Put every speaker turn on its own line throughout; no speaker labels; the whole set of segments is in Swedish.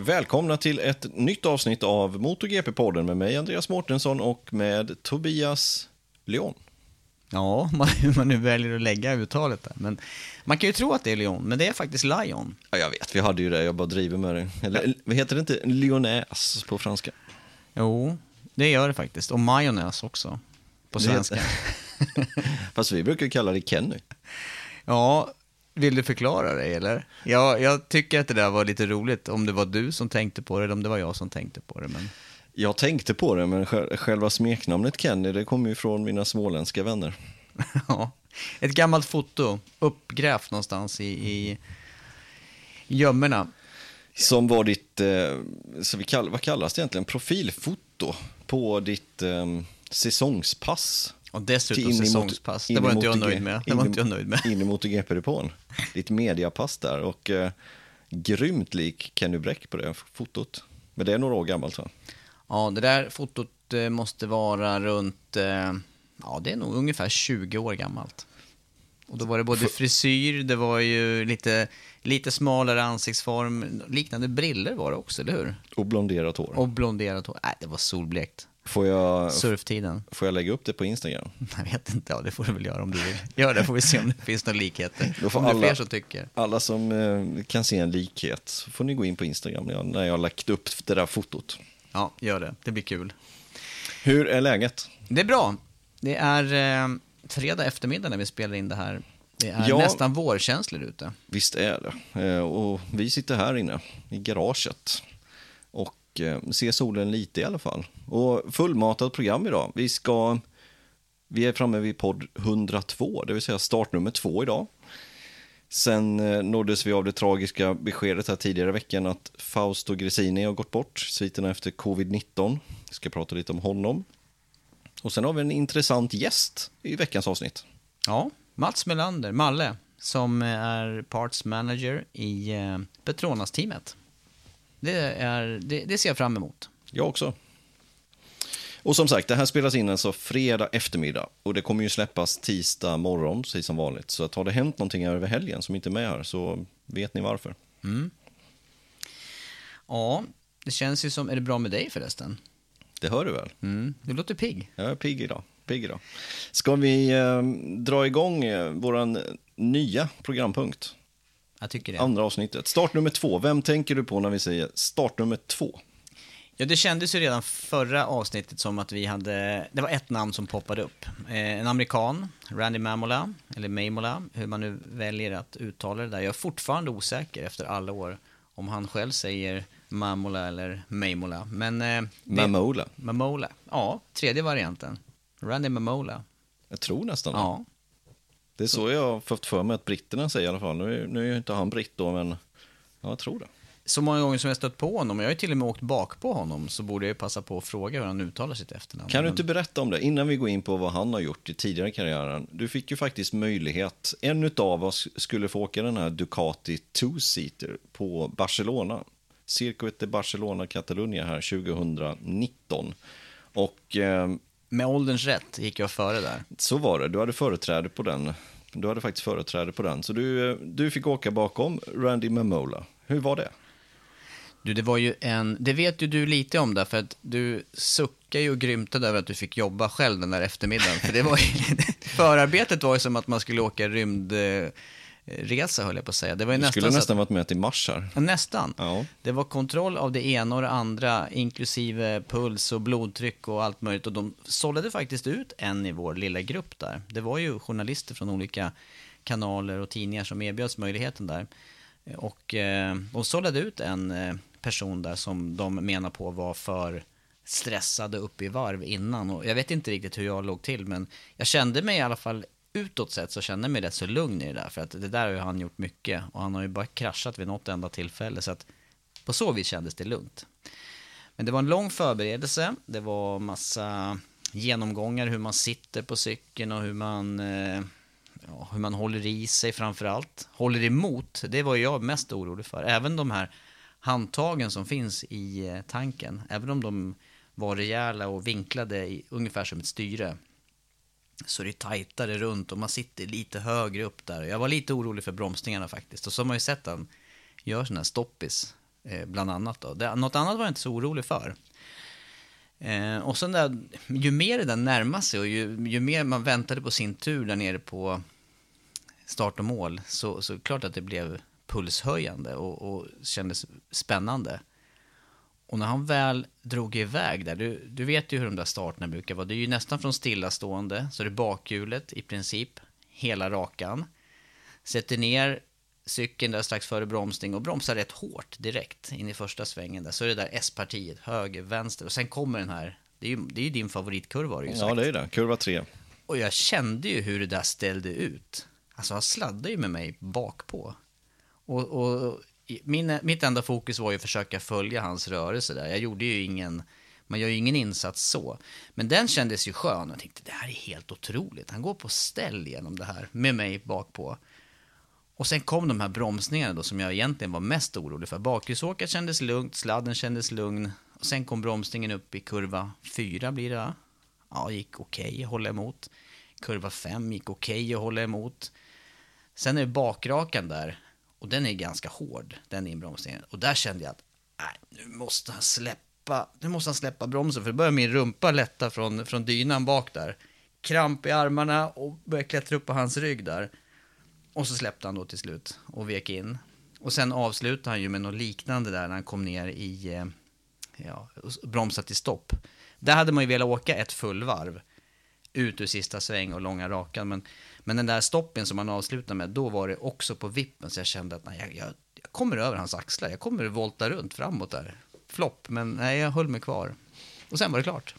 Välkomna till ett nytt avsnitt av MotoGP-podden med mig Andreas Mårtensson och med Tobias Leon.
Ja, man, hur man nu väljer att lägga uttalet där. Men man kan ju tro att det är Leon, men det är faktiskt Lion.
Ja, jag vet, vi hade ju det, jag bara driver med det. Eller vad heter det inte Lyonäs på franska?
Jo, det gör det faktiskt. Och majonnäs också, på svenska.
Fast vi brukar kalla det Kenny.
Ja, vill du förklara det eller? Ja, jag tycker att det där var lite roligt, om det var du som tänkte på det eller om det var jag som tänkte på det. Men...
Jag tänkte på det, men sj- själva smeknamnet Kenny, det kommer ju från mina småländska vänner.
Ja. Ett gammalt foto, uppgrävt någonstans i, i gömmorna.
Som var ditt, eh, så vi kall, vad kallas det egentligen, profilfoto på ditt eh, säsongspass.
Och dessutom
Till in i
säsongspass. Det var inte jag nöjd med. Det var inte jag nöjd med.
In i MotoGP-depån. Ditt mediapass där och eh, grymt lik Kenny Bräck på det fotot. Men det är några år gammalt va?
Ja, det där fotot eh, måste vara runt, eh, ja det är nog ungefär 20 år gammalt. Och då var det både frisyr, det var ju lite, lite smalare ansiktsform, liknande briller var det också, eller hur?
Och blonderat hår.
Och blonderat hår. Nej, det var solblekt.
Får jag,
Surftiden.
får jag lägga upp det på Instagram?
Jag vet inte, ja det får du väl göra om du vill. Gör det, får vi se om det finns några likheter.
Då får
om det är
alla-
fler som tycker.
Alla som eh, kan se en likhet så får ni gå in på Instagram när jag, när jag har lagt upp det där fotot.
Ja, gör det. Det blir kul.
Hur är läget?
Det är bra. Det är eh, fredag eftermiddag när vi spelar in det här. Det är
Ja.
nästan vårkänslor ute.
Visst är det. Eh, Och vi sitter här inne i garaget Eh, och solen lite i alla fall. Och fullmatat program idag. Vi ska... Vi är framme vid podd 102, det vill säga startnummer två idag. Sen eh, nåddes vi av det tragiska beskedet här tidigare i veckan att Fausto Gresini har gått bort, sviterna efter covid-19. Vi ska prata lite om honom. Och sen har vi en intressant gäst i veckans avsnitt.
Ja, Mats Melander, Malle, som eh, är parts manager i Petronas-teamet. Det, är, det, det ser jag fram emot.
Jag också. Och som sagt, det här spelas in alltså fredag eftermiddag och det kommer ju släppas tisdag morgon, precis som vanligt. Så att har det hänt någonting över helgen som inte är med här så vet ni varför.
Ja, det känns ju som... Är det bra med dig förresten?
Det hör du väl?
Mm, du låter pigg.
Jag är pigg idag. Pigg idag. Ska vi eh, dra igång eh, våran nya programpunkt?
Jag tycker det.
Andra avsnittet. Start nummer två. Vem tänker du på när vi säger start nummer två?
Ja, det kändes ju redan förra avsnittet som att vi hade... Det var ett namn som poppade upp. Eh, en amerikan, Randy Mamola, eller Mamola, hur man nu väljer att uttala det där. Jag är fortfarande osäker efter alla år om han själv säger Mamola eller Mamola. Men... Eh, det-
Mamola.
Mamola. Ja, tredje varianten. Randy Mamola.
Jag tror nästan det.
Ja.
Det är så jag har fått för mig att britterna säger i alla fall. Nu är, nu är ju inte han britt då, men ja, jag tror det.
så många gånger som jag stött på honom, och jag har ju till och med åkt bak på honom, så borde jag ju passa på att fråga hur han uttalar sitt efternamn.
Kan du inte berätta om det innan vi går in på vad han har gjort i tidigare karriären? Du fick ju faktiskt möjlighet, en utav oss skulle få åka den här Ducati two-seater på Barcelona. Circuit de Barcelona Catalunya här 2019. Och eh,
Med ålderns rätt gick jag före där.
så var det, du hade företräde på den. Du hade faktiskt företräde på den. Så du, eh, du fick åka bakom Randy Mamola. Hur var det?
Du, det var ju en, det vet ju du lite om där, för att du suckar ju och grymtade över att du fick jobba själv den där eftermiddagen. För det var ju, förarbetet var ju som att man skulle åka rymdresa, höll jag på att säga. Det var ju
Du
nästan
skulle nästan varit med till mars här.
Att, nästan.
Ja.
Det var kontroll av det ena och det andra, inklusive puls och blodtryck och allt möjligt. Och de sållade faktiskt ut en i vår lilla grupp där. Det var ju journalister från olika kanaler och tidningar som erbjöds möjligheten där. Och eh, de sållade ut en eh, person där som de menar på var för stressade upp i varv innan. Och jag vet inte riktigt hur jag låg till, men jag kände mig i alla fall utåt sett så känner jag mig rätt så lugn i det där. För att det där har ju han gjort mycket och han har ju bara kraschat vid något enda tillfälle. Så att på så vis kändes det lugnt. Men det var en lång förberedelse. Det var massa genomgångar hur man sitter på cykeln och hur man, eh, ja, hur man håller i sig framför allt. Håller emot, det var jag mest orolig för. Även de här handtagen som finns i eh, tanken, även om de var rejäla och vinklade i, ungefär som ett styre, så det är tajtare runt och man sitter lite högre upp där. Jag var lite orolig för bromsningarna faktiskt. Och så har man ju sett han gör sådana här stoppis, eh, bland annat. Då. Det, något annat var jag inte så orolig för. Eh, och sen där, ju mer det där närmade sig och ju, ju mer man väntade på sin tur där nere på start och mål, så, så klart att det blev pulshöjande och, och kändes spännande. Och när han väl drog iväg där, du, du vet ju hur de där starterna brukar vara. Det är ju nästan från stillastående, så det är bakhjulet i princip, hela rakan. Sätter ner cykeln där strax före bromsning och bromsar rätt hårt direkt in i första svängen där. Så är det där S-partiet, höger, vänster och sen kommer den här, det är ju, det är ju din favoritkurva har du ju sagt.
Ja, det är det. Kurva 3.
Och jag kände ju hur det där ställde ut. Alltså han sladdade ju med mig bakpå. Och, och min, mitt enda fokus var ju att försöka följa hans rörelse där. Jag gjorde ju ingen, man gör ju ingen insats så. Men den kändes ju skön och jag tänkte det här är helt otroligt. Han går på ställ genom det här med mig bakpå. Och sen kom de här bromsningarna då som jag egentligen var mest orolig för. Bakhjulsåkaren kändes lugnt, sladden kändes lugn. Och sen kom bromsningen upp i kurva 4 blir det? Ja, gick okej att hålla emot. Kurva 5 gick okej att hålla emot. Sen är det bakrakan där. Och den är ganska hård, den inbromsningen. Och där kände jag att nej, nu måste han släppa, nu måste han släppa bromsen. För då börjar min rumpa lätta från, från dynan bak där. Kramp i armarna och började klättra upp på hans rygg där. Och så släppte han då till slut och vek in. Och sen avslutade han ju med något liknande där när han kom ner i, eh, ja, bromsade till stopp. Där hade man ju velat åka ett fullvarv ut ur sista sväng och långa rakan. Men, men den där stoppen som han avslutade med, då var det också på vippen. Så jag kände att nej, jag, jag, jag kommer över hans axlar. Jag kommer volta runt framåt där. Flopp, men nej, jag höll mig kvar. Och sen var det klart.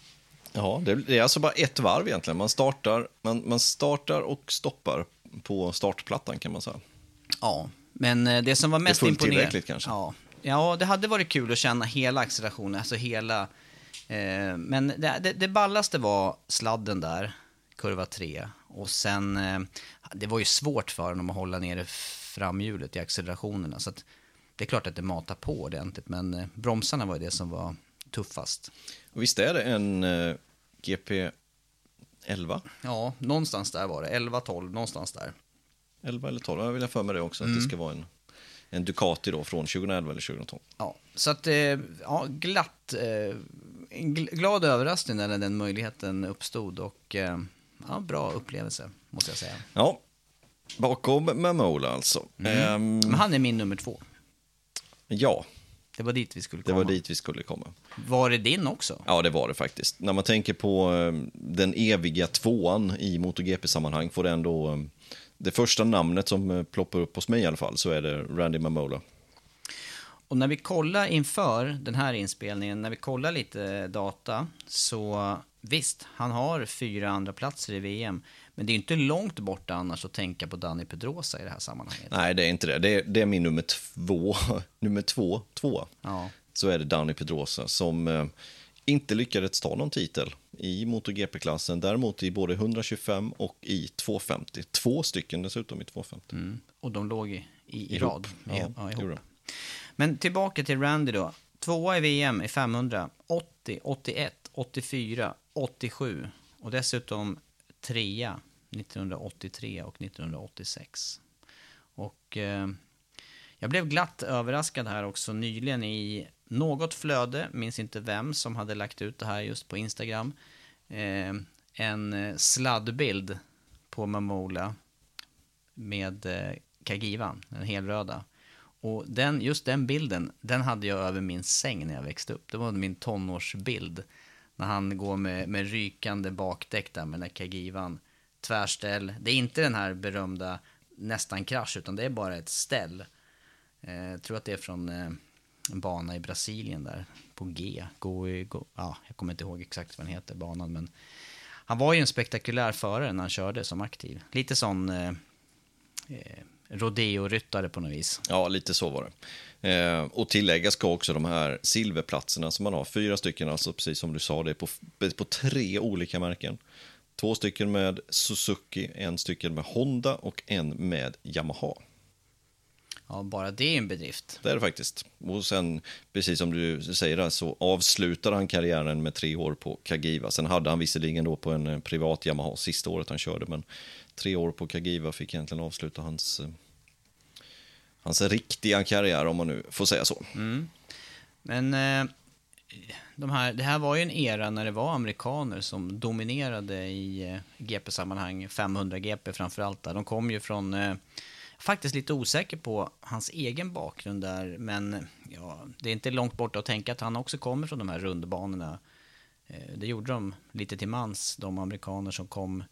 Ja, det är alltså bara ett varv egentligen. Man startar, man, man startar och stoppar på startplattan kan man säga.
Ja, men eh, det som var mest imponerande...
kanske?
Ja. ja, det hade varit kul att känna hela accelerationen, alltså hela... Eh, men det, det, det ballaste var sladden där, kurva 3. Och sen, eh, det var ju svårt för honom att hålla nere framhjulet i accelerationerna. Så det är klart att det matar på ordentligt, men eh, bromsarna var ju det som var tuffast.
Och visst är det en eh, GP 11?
Ja, någonstans där var det. 11-12, någonstans där.
11 eller 12, jag vill jag för mig det också, att det ska vara en, en Ducati då från 2011 eller 2012.
Ja, så att, eh, ja, glatt. Eh, en gl- glad överraskning när den möjligheten uppstod och ja, bra upplevelse, måste jag säga.
Ja, bakom Mamola alltså. Ehm,
Men han är min nummer två.
ja,
Det var dit vi skulle
det
komma.
var dit vi skulle komma.
Var det din också?
Ja, det var det faktiskt. När man tänker på eh, den eviga tvåan i MotoGP-sammanhang får det ändå... Eh, det första namnet som eh, ploppar upp hos mig i alla fall så är det Randy Mamola.
Och när vi kollar inför den här inspelningen, när vi kollar lite data, så visst, han har fyra andra platser i VM. Men det är inte långt borta annars att tänka på Danny Pedrosa i det här sammanhanget.
Nej, det är inte det. Det är, det är min nummer två. nummer två, två.
Ja.
Så är det Danny Pedrosa som eh, inte lyckades ta någon titel i MotoGP-klassen. Däremot i både 125 och i 250. Två stycken dessutom i 250.
Mm. Och de låg i, i,
Ihop.
rad.
Ja,
ja, ihop. Men tillbaka till Randy då. Tvåa i VM i 500, 80, 81, 84, 87 och dessutom trea 1983 och 1986. Och eh, jag blev glatt överraskad här också nyligen i något flöde, minns inte vem som hade lagt ut det här just på Instagram. Eh, en eh, sladdbild på Mamola med eh, Kagivan, den helröda. Och den, just den bilden, den hade jag över min säng när jag växte upp. Det var min tonårsbild. När han går med, med rykande bakdäck där med den där Kagivan. Tvärställ. Det är inte den här berömda nästan krasch, utan det är bara ett ställ. Eh, jag tror att det är från eh, en bana i Brasilien där, på G. Go, go, ja, jag kommer inte ihåg exakt vad den heter, banan, men han var ju en spektakulär förare när han körde som aktiv. Lite sån eh, eh, rodeo-ryttare på något vis.
Ja, lite så var det. Eh, och tillägga ska också de här silverplatserna som man har, fyra stycken, alltså precis som du sa, det är på, på tre olika märken. Två stycken med Suzuki, en stycken med Honda och en med Yamaha.
Ja, bara det är en bedrift.
Det är det faktiskt. Och sen, precis som du säger där, så avslutade han karriären med tre år på Kagiva. Sen hade han visserligen då på en privat Yamaha sista året han körde, men tre år på Kagiva fick egentligen avsluta hans, eh, hans riktiga karriär, om man nu får säga så. Mm.
Men eh, de här, det här var ju en era när det var amerikaner som dominerade i eh, GP-sammanhang, 500 GP framförallt. De kom ju från, eh, faktiskt lite osäker på hans egen bakgrund där, men ja, det är inte långt bort att tänka att han också kommer från de här rundbanorna. Eh, det gjorde de lite till mans, de amerikaner som kom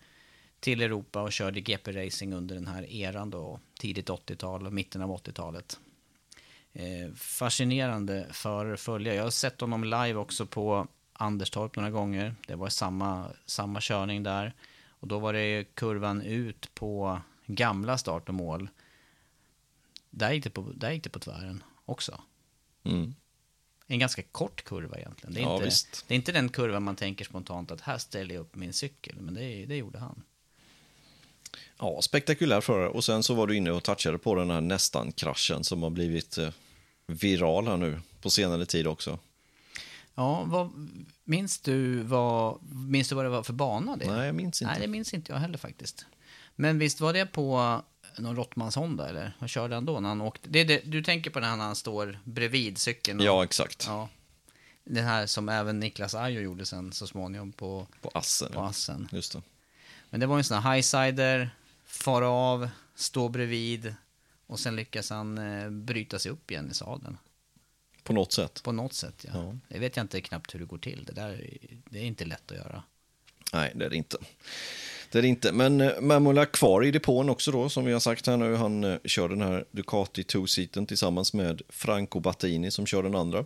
till Europa och körde GP-racing under den här eran då, tidigt 80-tal och mitten av 80-talet. Eh, fascinerande för att följa. Jag har sett honom live också på Anderstorp några gånger. Det var samma, samma körning där. Och då var det kurvan ut på gamla start och mål. Där gick det på, där gick det på tvären också.
Mm.
En ganska kort kurva egentligen. Det är,
Ja,
inte,
visst.
det är inte den kurvan man tänker spontant att här ställer jag upp min cykel. Men det, det gjorde han.
Ja, spektakulär förare. Och sen så var du inne och touchade på den här nästan-kraschen som har blivit eh, viral här nu på senare tid också.
Ja, vad, minns, du vad, minns du vad det var för bana? Det?
Nej, jag minns inte.
Nej, det minns inte jag heller faktiskt. Men visst var det på någon Rottmans Honda eller? Vad körde han då när han åkte? Det det, du tänker på när han står bredvid cykeln? och-
Ja, exakt.
ja. Den här som även Niklas Ajo gjorde sen så småningom på,
På Assen.
på. Assen.
Just det.
Men det var en sån här highsider, fara av, stå bredvid och sen lyckas han eh, bryta sig upp igen i sadeln.
På något sätt.
På något sätt, ja.
Ja.
Det vet jag inte knappt hur det går till. Det där är- det är inte lätt att göra.
Nej, det är det inte. Det är det inte. Men eh, Mamola kvar i depån också då, som vi har sagt här nu. Han eh, kör den här Ducati two-seaten tillsammans med Franco Battini som kör den andra.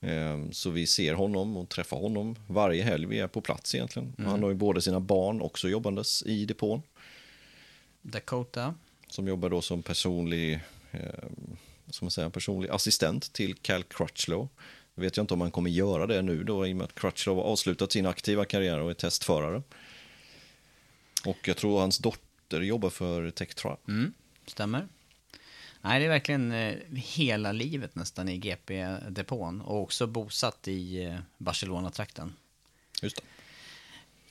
Eh, Så vi ser honom och träffar honom varje helg. Vi är på plats egentligen. Han har ju både sina barn också jobbandes i depån.
Dakota.
Som jobbar då som personlig, eh, som man säger, personlig assistent till Cal Crutchlow. Jag vet jag inte om han kommer göra det nu då i och med att Crutchlow har avslutat sin aktiva karriär och är testförare. Och jag tror hans dotter jobbar för Tektra.
Mm, stämmer. Nej, det är verkligen eh, hela livet nästan i GP-depån och också bosatt i eh, Barcelona-trakten.
Just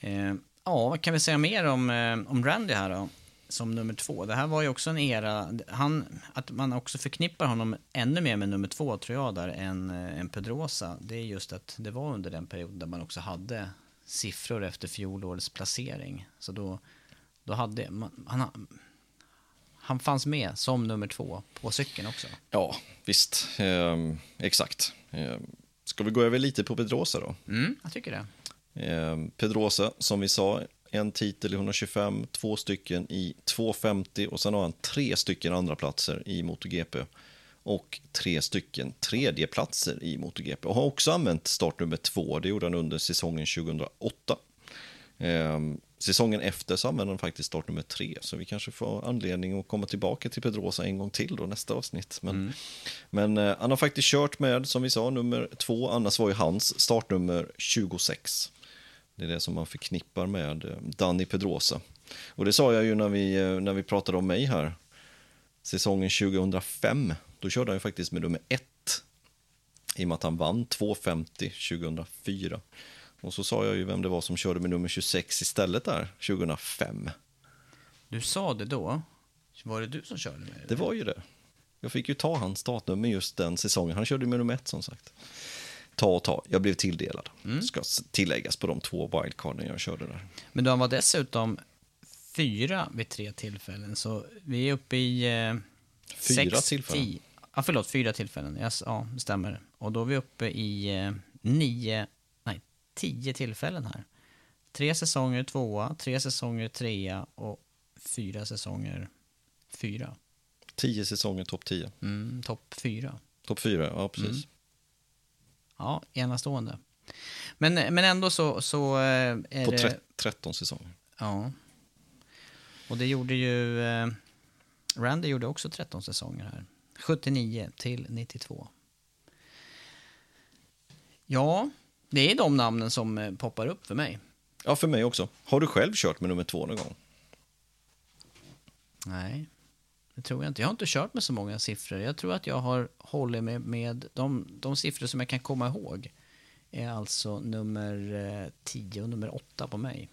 det.
Eh, ja, vad kan vi säga mer om, om Randy här då? Som nummer två. Det här var ju också en era, han, att man också förknippar honom ännu mer med nummer två tror jag där än, än Pedrosa. Det är just att det var under den perioden där man också hade siffror efter fjolårets placering. Så då, då hade man, han, han fanns med som nummer två på cykeln också.
Ja, visst. Ehm, exakt. Ehm, ska vi gå över lite på Pedrosa då?
Mm, jag tycker det.
Ehm, Pedrosa, som vi sa, en titel i 125, två stycken i 250 och sen har han tre stycken andra platser i MotoGP och tre stycken tredjeplatser i MotoGP och har också använt startnummer två. Det gjorde han under säsongen 2008. Säsongen efter så använde han faktiskt startnummer tre, så vi kanske får anledning att komma tillbaka till Pedrosa en gång till då nästa avsnitt. Men,
Mm.
men eh, han har faktiskt kört med, som vi sa, nummer två, annars var ju hans startnummer 26. Det är det som man förknippar med eh, Danny Pedrosa. Och det sa jag ju när vi, eh, när vi pratade om mig här. Säsongen 2005, då körde han ju faktiskt med nummer ett. I och med att han vann 2.50 2004. Och så sa jag ju vem det var som körde med nummer 26 istället där, 2005.
Du sa det då. Var det du som körde med det?
Det var ju det. Jag fick ju ta hans startnummer just den säsongen. Han körde med nummer ett som sagt. Ta och ta. Jag blev tilldelad. Ska s- tilläggas på de två wildcarden jag körde där.
Men han var dessutom fyra vid tre tillfällen, så vi är uppe i... Eh,
Fyra
sex,
tillfällen?
tio- Ja, förlåt, fyra tillfällen. Yes, ja, det stämmer. Och då är vi uppe i eh, nio, tio tillfällen här. Tre säsonger tvåa, tre säsonger trea och fyra säsonger fyra.
Tio säsonger topp 10.
Mm, Topp fyra.
Topp 4, ja precis.
Ja, enastående. Men, men ändå så, så eh, är
På
det...
tre- 13 säsonger.
Ja. Och det gjorde ju... Eh, Randy gjorde också 13 säsonger här. 79 till 92. Ja, det är de namnen som eh, poppar upp för mig.
Ja, för mig också. Har du själv kört med nummer två någon gång?
Nej, det tror jag inte. Jag har inte kört med så många siffror. Jag tror att jag har hållit mig med de, de siffror som jag kan komma ihåg. Är alltså nummer eh, 10 och nummer 8 på mig.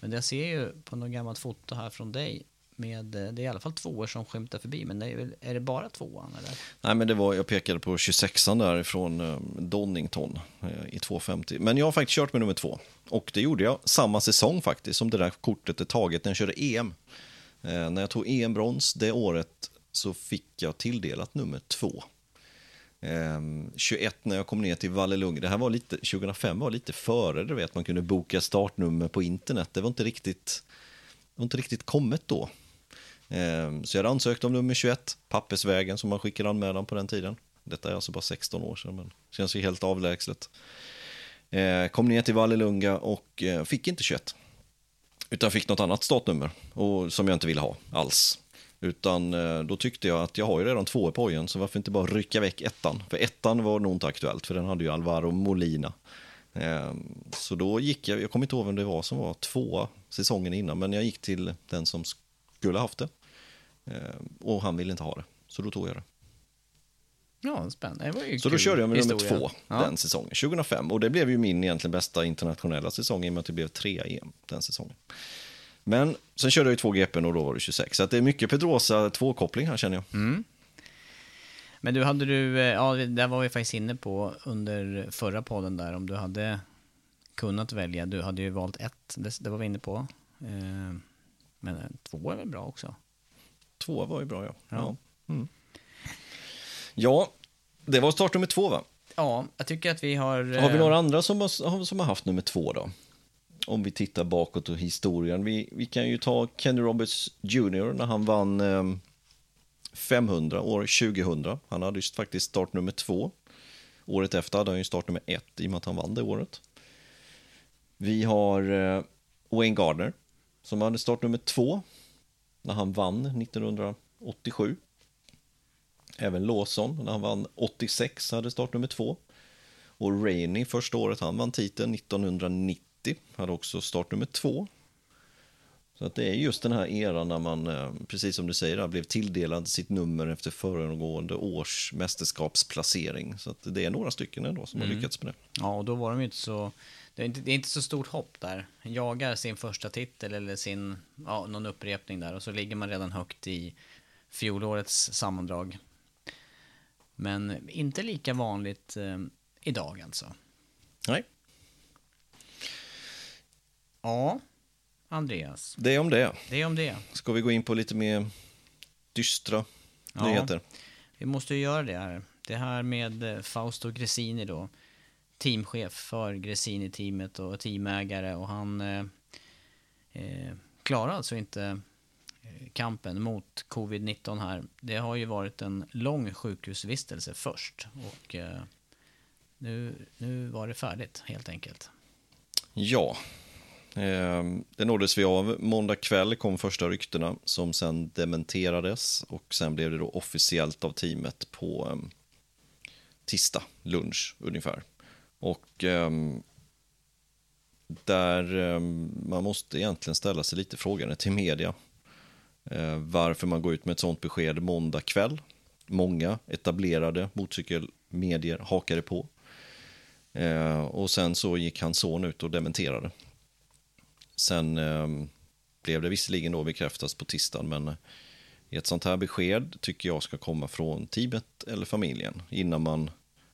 Men jag ser ju på något gammalt foto här från dig med, eh, det är i alla fall tvåor som skymtar förbi, men det är, väl, är det bara tvåan eller?
Nej, men det var, jag pekade på 26an där ifrån eh, Donington eh, i 250. Men jag har faktiskt kört med nummer två. Och det gjorde jag samma säsong faktiskt som det där kortet är taget när jag körde EM. Eh, när jag tog EM-brons det året så fick jag tilldelat nummer två. Eh, 21 när jag kom ner till Vallelunga. Det här var lite, 2005 var lite före, du vet, man kunde boka startnummer på internet. Det var inte riktigt, det var inte riktigt kommet då. Ehm, så jag hade ansökt om nummer 21, pappersvägen som man skickade anmälan på den tiden. Detta är alltså bara 16 år sedan, men känns ju helt avlägset. Ehm, kom ner till Vallelunga och eh, fick inte 21. Utan fick något annat startnummer och, som jag inte ville ha alls. Utan eh, då tyckte jag att jag har ju redan två på hojen, så varför inte bara rycka väck ettan? För ettan var nog inte aktuellt, för den hade ju Alvaro Molina. Ehm, så då gick jag, jag kommer inte ihåg vem det var som var tvåa säsongen innan, men jag gick till den som skulle haft det. Eh, Och han ville inte ha det, så då tog jag det.
Ja, spännande. Det var ju
Så då körde jag med nummer
historia.
två
Ja.
den säsongen, 2005. Och det blev ju min egentligen bästa internationella säsong i och med att det blev tre EM den säsongen. Men sen körde jag ju två GPn och då var det 26. Så att det är mycket Pedrosa tvåkoppling här känner jag.
Mm. Men du, hade du, eh, ja, det där var vi faktiskt inne på under förra podden där, om du hade kunnat välja. Du hade ju valt ett, det, det var vi inne på. Eh, Men eh, två är väl bra också?
Två var ju bra ja.
Ja.
Mm. ja det var start nummer två va?
Ja, jag tycker att vi har...
Har vi
eh,
några andra som har, som har haft nummer två då? Om vi tittar bakåt och historien. Vi, vi kan ju ta Kenny Roberts Jr. när han vann eh, 500 år 2000. Han hade ju faktiskt start nummer två. Året efter hade han ju start nummer ett i och med att han vann det året. Vi har eh, Wayne Gardner som hade start nummer två när han vann 1987. Även Lawson när han vann 86 hade start nummer två. Och Rainey första året han vann titeln 1990 hade också start nummer två. Så att det är just den här eran när man, eh, precis som du säger, blev tilldelad sitt nummer efter föregående års mästerskapsplacering. Så att det är några stycken ändå som har lyckats med det.
Ja, och då var de ju inte så... Det är inte, det är inte så stort hopp där. Jagar sin första titel eller sin, ja, någon upprepning där och så ligger man redan högt i fjolårets sammandrag. Men inte lika vanligt eh, idag alltså.
Nej,
Ja, Andreas.
det är om det.
Det är om det.
Ska vi gå in på lite mer dystra
Ja.
nyheter?
Vi måste ju göra det här. Det här med eh, Fausto Gresini då. Teamchef för Gresini-teamet och teamägare och han eh, eh klarar alltså inte eh, kampen mot covid-19 här. Det har ju varit en lång sjukhusvistelse först och eh, nu, nu var det färdigt helt enkelt.
Ja, Eh, det nåddes vi av. Måndag kväll kom första ryktena som sen dementerades och sen blev det då officiellt av teamet på eh, tisdag lunch ungefär. Och eh, där eh, man måste egentligen ställa sig lite frågande till media. Eh, varför man går ut med ett sånt besked måndag kväll. Många etablerade motorcykelmedier hakade på. Eh, och sen så gick hans son ut och dementerade. Sen eh, blev det visserligen då bekräftas på tisdagen, men ett sånt här besked tycker jag ska komma från teamet eller familjen innan man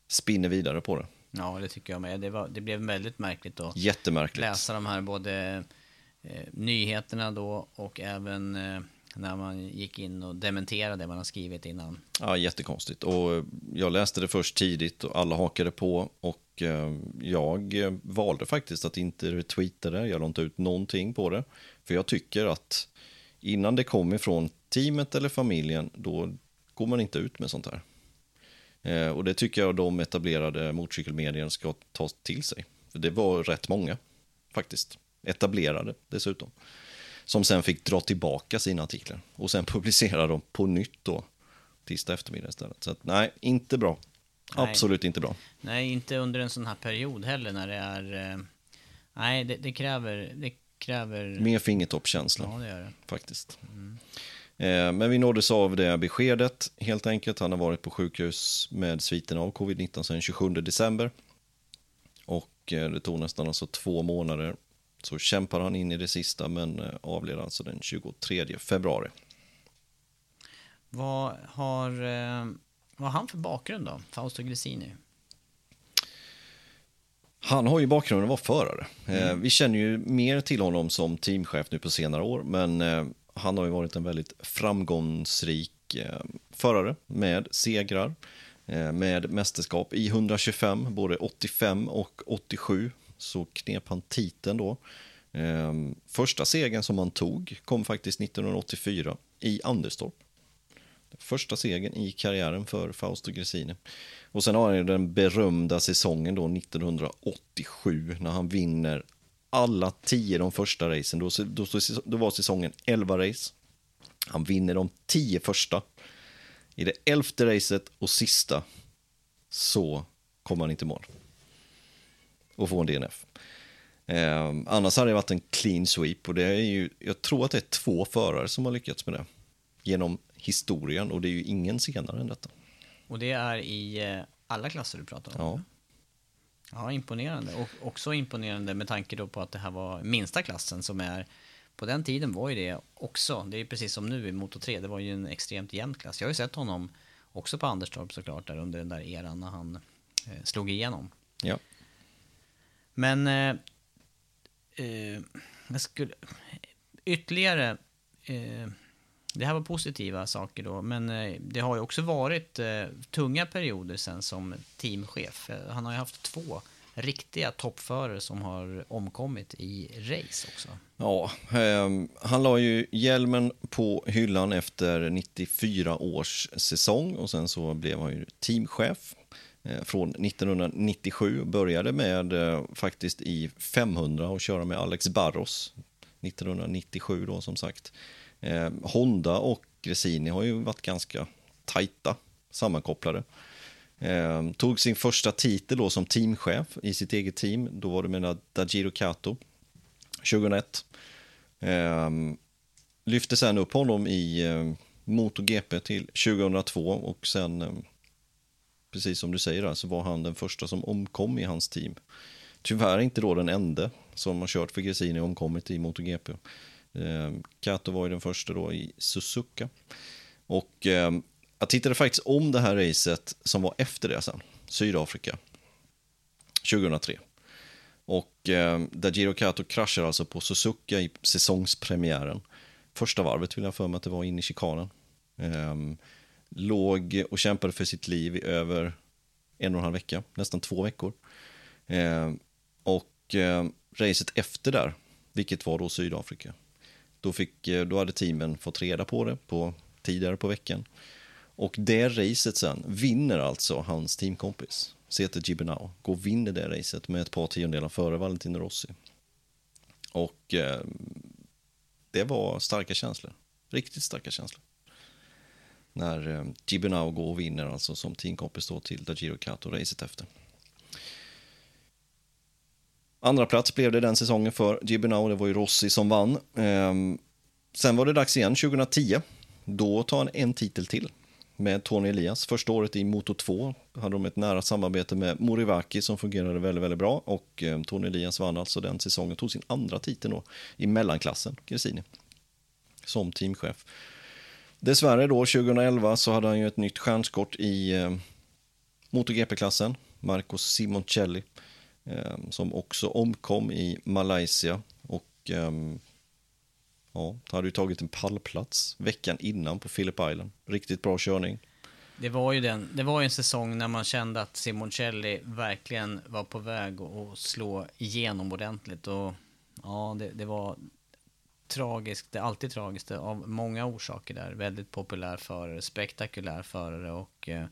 spinner vidare på det.
Ja, det tycker jag med. Det, var, det blev väldigt märkligt att
Jättemärkligt.
läsa de här både eh, nyheterna då och även eh, när man gick in och dementerade det man har skrivit innan.
Ja, jättekonstigt. Och jag läste det först tidigt och alla hakade på och eh, jag valde faktiskt att inte retweeta det. Jag la inte ut någonting på det. För jag tycker att innan det kommer från teamet eller familjen, då går man inte ut med sånt här. Eh, och det tycker jag de etablerade motorcykelmedierna ska ta till sig. För det var rätt många, faktiskt. Etablerade dessutom. Som sen fick dra tillbaka sina artiklar och sen publicera dem på nytt då tisdag eftermiddag istället. Så att, nej, inte bra.
Nej.
Absolut inte bra.
Nej, inte under en sån här period heller när det är... Eh, nej, det, det kräver... Det kräver...
Mer fingertoppskänsla
Ja, det gör det.
faktiskt. Eh, Men vi nåddes av det beskedet helt enkelt. Han har varit på sjukhus med sviterna av covid-19 sedan 27 december. Och eh, det tog nästan alltså två månader. Så kämpar han in i det sista men eh, avled alltså den 23 februari.
Vad har, eh, vad har han för bakgrund då? Fausto Gresini?
Han har ju bakgrunden att vara förare. Eh, vi känner ju mer till honom som teamchef nu på senare år, men eh, han har ju varit en väldigt framgångsrik eh, förare med segrar, eh, med mästerskap i 125, både 85 och 87, så knep han titeln då. Ehm, första segern som han tog kom faktiskt 1984 i Anderstorp. Första segern i karriären för Fausto Gresini. Och sen har han ju den berömda säsongen då 1987 när han vinner alla tio de första racen. Då, då, då var säsongen 11 race. Han vinner de tio första. I det elfte racet och sista så kommer han inte i mål. Och får en DNF. Eh, annars hade det varit en clean sweep och det är ju, jag tror att det är två förare som har lyckats med det. Genom historien och det är ju ingen senare än detta.
Och det är i eh, alla klasser du pratar om?
Ja.
Ja, imponerande. Och också imponerande med tanke då på att det här var minsta klassen som är på den tiden var ju det också, det är precis som nu i Moto 3, det var ju en extremt jämn klass. Jag har ju sett honom också på Anderstorp såklart, där under den där eran när han eh, slog igenom.
Ja.
Men eh, eh, jag skulle, ytterligare, eh, det här var positiva saker då, men eh, det har ju också varit eh, tunga perioder sen som teamchef. Eh, han har ju haft två riktiga toppförare som har omkommit i race också.
Ja, eh, han la ju hjälmen på hyllan efter 94 års säsong och sen så blev han ju teamchef eh, från 1997. Började med eh, faktiskt i 500 och köra med Alex Barros 1997 då som sagt. Eh, Honda och Gresini har ju varit ganska tajta sammankopplade. Eh, tog sin första titel då som teamchef i sitt eget team. Då var det med Dajiro Kato 2001. Eh, lyfte sen upp honom i eh, MotoGP till 2002 och sen, eh, precis som du säger, där, så var han den första som omkom i hans team. Tyvärr inte då den enda som har kört för Gresini och omkommit i MotoGP. Eh, Kato var ju den första då i Suzuka. Och eh, jag tittade faktiskt om det här racet som var efter det sen, Sydafrika, 2003. Och eh, där Giro Kato kraschar alltså på Suzuka i säsongspremiären. Första varvet vill jag för mig att det var in i chikanen. Eh, låg och kämpade för sitt liv i över en och en halv vecka, nästan två veckor. Eh, och eh, racet efter där, vilket var då Sydafrika, då, fick, eh, då hade teamen fått reda på det på, tidigare på veckan. Och det racet sen vinner alltså hans teamkompis, Seter Gibernau. Går och vinner det racet med ett par tiondelar före Valentino Rossi. Och eh, det var starka känslor. Riktigt starka känslor. När eh, Gibernau går och vinner alltså som teamkompis då till Dajiro Kato racet efter. Andra plats blev det den säsongen för Gibbenau, det var ju Rossi som vann. Ehm, sen var det dags igen 2010. Då tar han en titel till med Tony Elias. Första året i Moto 2 hade de ett nära samarbete med Morivaki som fungerade väldigt, väldigt bra och eh, Tony Elias vann alltså den säsongen, tog sin andra titel då i mellanklassen, Gresini, som teamchef. Dessvärre då 2011 så hade han ju ett nytt stjärnskott i eh, MotoGP-klassen, Marco Simoncelli, eh, Ehm, som också omkom i Malaysia och ehm, Ja, hade ju tagit en pallplats veckan innan på Phillip Island. Riktigt bra körning.
Det var ju, den, det var ju en säsong när man kände att Simoncelli verkligen var på väg att slå igenom ordentligt. Och ja, det, det var tragiskt, det är alltid tragiskt av många orsaker där. Väldigt populär förare, spektakulär förare och eh,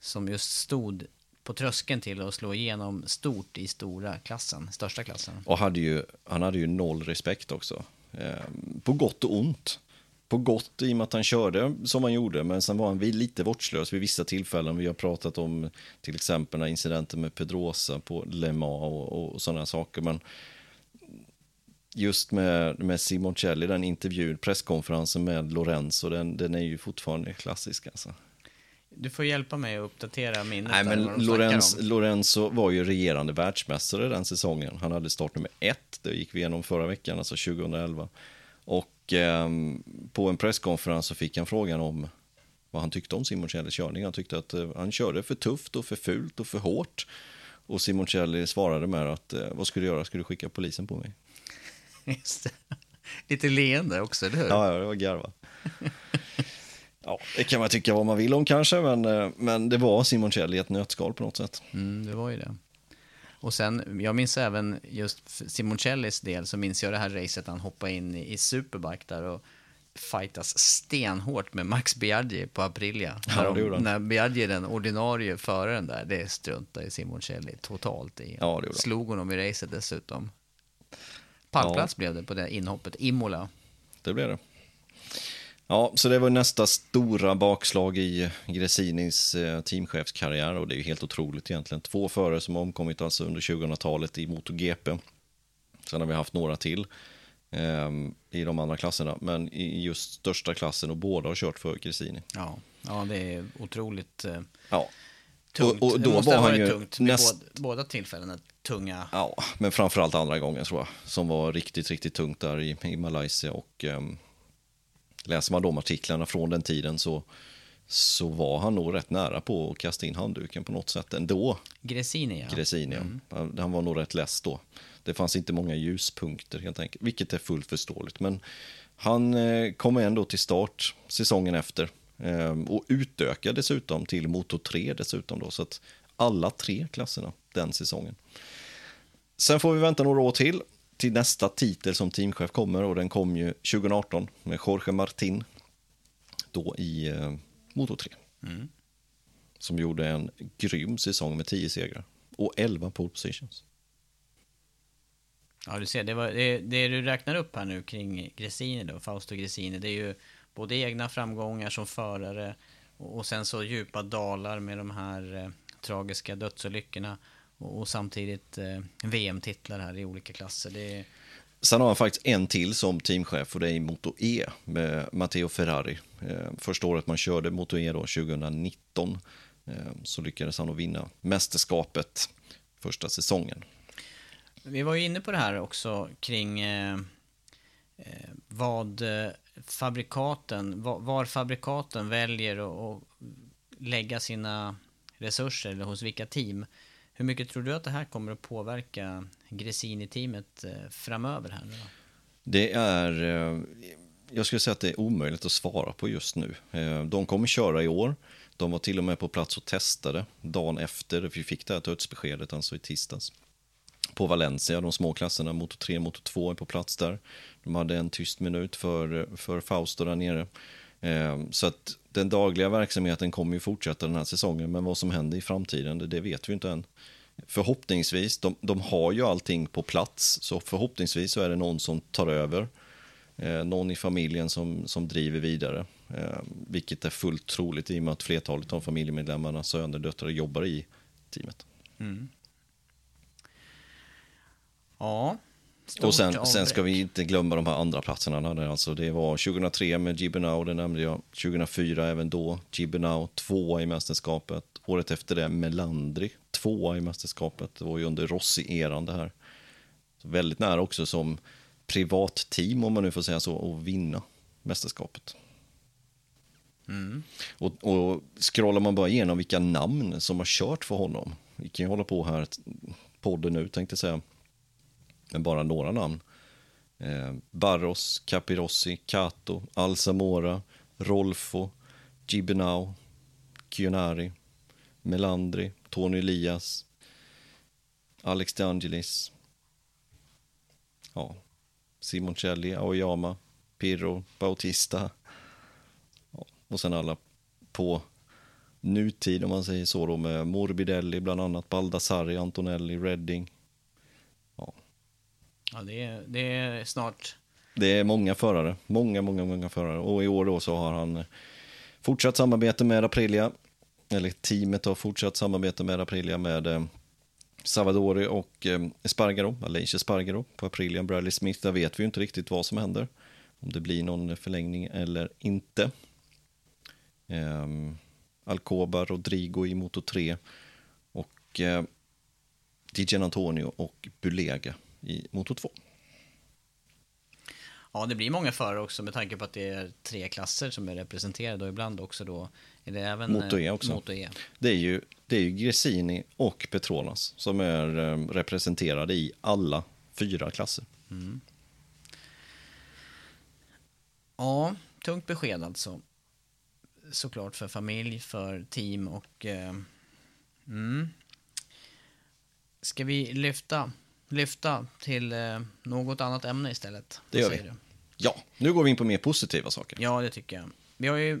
som just stod på tröskeln till att slå igenom stort i stora klassen, största klassen.
Och hade ju, han hade ju noll respekt också. Eh, på gott och ont. På gott i och med att han körde som han gjorde, men sen var han lite vårdslös vid vissa tillfällen. Vi har pratat om till exempel den incidenten med Pedrosa på Le Mans och, och sådana saker. Men just med, med Simoncelli, den intervjun, presskonferensen med Lorenzo, den, den är ju fortfarande klassisk. Alltså.
Du får hjälpa mig att uppdatera minnet.
Nej, men Lorenz, Lorenzo var ju regerande världsmästare den säsongen. Han hade startnummer ett, det gick vi igenom förra veckan, alltså 2011. Och eh, på en presskonferens så fick han frågan om vad han tyckte om Simoncellis körning. Han tyckte att eh, han körde för tufft och för fult och för hårt. Och Simoncelli svarade med att eh, vad skulle du göra? Skulle du skicka polisen på mig?
Just det. Lite leende också, eller hur?
Ja, ja det var garva. Ja, det kan man tycka vad man vill om kanske, men, eh, men det var Simoncelli i ett nötskal på något sätt.
Mm, det var ju det. Och sen, jag minns även just Simoncellis del, så minns jag det här racet han hoppade in i, i Superbike där och fightas stenhårt med Max Biaggi på Aprilia.
Ja,
när, de, när Biaggi, den ordinarie föraren där, det struntade Simoncelli totalt i.
Ja,
Slog honom i racet dessutom. Pallplats ja. blev det på det inhoppet, Imola.
Det blev det. Ja, så det var nästa stora bakslag i Gresinis eh, teamchefskarriär och det är ju helt otroligt egentligen. Två förare som har omkommit alltså under 2000-talet i MotoGP. Sen har vi haft några till eh, i de andra klasserna, men i just största klassen och båda har kört för Gresini.
Ja, ja det är otroligt eh,
ja.
tungt. Och, och då det måste var han ju tungt näst... båda, båda tillfällena tunga.
Ja, men framförallt andra gången tror jag, som var riktigt, riktigt tungt där i, i Malaysia och eh, läser man de artiklarna från den tiden så, så var han nog rätt nära på att kasta in handduken på något sätt ändå.
Gresini, ja.
Gresini, mm. Han var nog rätt less då. Det fanns inte många ljuspunkter helt enkelt, vilket är fullt förståeligt. Men han eh, kom ändå till start säsongen efter eh, och utökade dessutom till Moto 3 dessutom då, så att alla tre klasserna den säsongen. Sen får vi vänta några år till till nästa titel som teamchef kommer och den kom ju 2018 med Jorge Martin. Då i eh, Moto 3. Mm. Som gjorde en grym säsong med 10 segrar och 11 pole positions.
Ja, du ser, det, var, det, det, du räknar upp här nu kring Gresini då, Fausto Gresini, det är ju både egna framgångar som förare och, och sen så djupa dalar med de här eh, tragiska dödsolyckorna och, samtidigt eh, VM-titlar här i olika klasser. Det är...
Sen har han faktiskt en till som teamchef och det är i Moto E med Matteo Ferrari. Eh, första året man körde Moto E då, 2019, eh, så lyckades han att vinna mästerskapet första säsongen.
Vi var ju inne på det här också kring vad fabrikaten, var, var fabrikaten väljer att lägga sina resurser eller hos vilka team. Hur mycket tror du att det här kommer att påverka Gresini-teamet eh, framöver? Här nu
Det är, eh, jag skulle säga att det är omöjligt att svara på just nu. Eh, de kommer köra i år. De var till och med på plats och testade dagen efter vi fick det här dödsbeskedet, alltså i tisdags. På Valencia, de små klasserna, motor 3, motor 2 är på plats där. De hade en tyst minut för, för Fausto där nere. Så att den dagliga verksamheten kommer ju fortsätta den här säsongen, men vad som händer i framtiden, det, det vet vi inte än. förhoppningsvis, de, de har ju allting på plats, så förhoppningsvis så är det någon som tar över. Eh, någon i familjen som, som driver vidare. Eh, vilket är fullt troligt i och med att flertalet av familjemedlemmarna, söner döttrar, jobbar i teamet. Mm.
Ja. Stort
och sen, sen ska vi inte glömma de här andra platserna. Där alltså det var 2003 med Gibernau, det nämnde jag. 2004 även då. Gibernau tvåa i mästerskapet. Året efter det Melandri tvåa i mästerskapet. Det var ju under Rossi-eran det här. Så väldigt nära också som privatteam, om man nu får säga så, att vinna mästerskapet. Och, och scrollar man bara igenom vilka namn som har kört för honom. Vi kan ju hålla på här, podden nu tänkte jag säga. Men bara några namn. Eh, Barros, Capirossi, Cato, Alzamora, Rolfo, Gibinau, Kionari, Melandri, Tony Elias, Alex De Angelis. Ja, Simoncelli, Aoyama, Pirro, Bautista. Ja, och sen alla på nutid om man säger så då med Morbidelli bland annat, Baldassari, Antonelli, Redding.
Ja, det är, det är snart...
Det är många förare, många, många, många förare. Och i år då så har han fortsatt samarbete med Aprilia. Eller teamet har fortsatt samarbete med Aprilia med eh, Savadori och eh, Espargaro, Alicia Espargaro på Aprilia. Bradley Smith, där vet vi ju inte riktigt vad som händer. Om det blir någon förlängning eller inte. Ehm, Alcoba, Rodrigo i Moto 3 och eh, Antonio och Bulega i Moto 2.
Ja, det blir många förare också med tanke på att det är tre klasser som är representerade och ibland också då är det även
Moto E
eh,
också.
Moto E.
Det är ju, det är ju Gresini och Petronas som är eh, representerade i alla fyra klasser.
Ja, tungt besked alltså. Såklart för familj, för team och... Eh, mm. Ska vi lyfta, lyfta till eh, något annat ämne istället?
Det gör vi.
du?
Ja, nu går vi in på mer positiva saker.
Ja, det tycker jag. Vi har ju,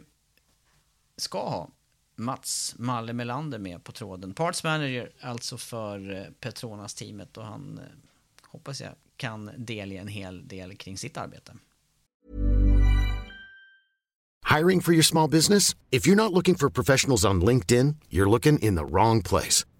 ska ha Mats Malle Melander med på tråden. Parts manager alltså för eh, Petronas-teamet och han eh, hoppas jag kan delge en hel del kring sitt arbete.
Hiring for your small business? If you're not looking for professionals on LinkedIn, you're looking in the wrong place.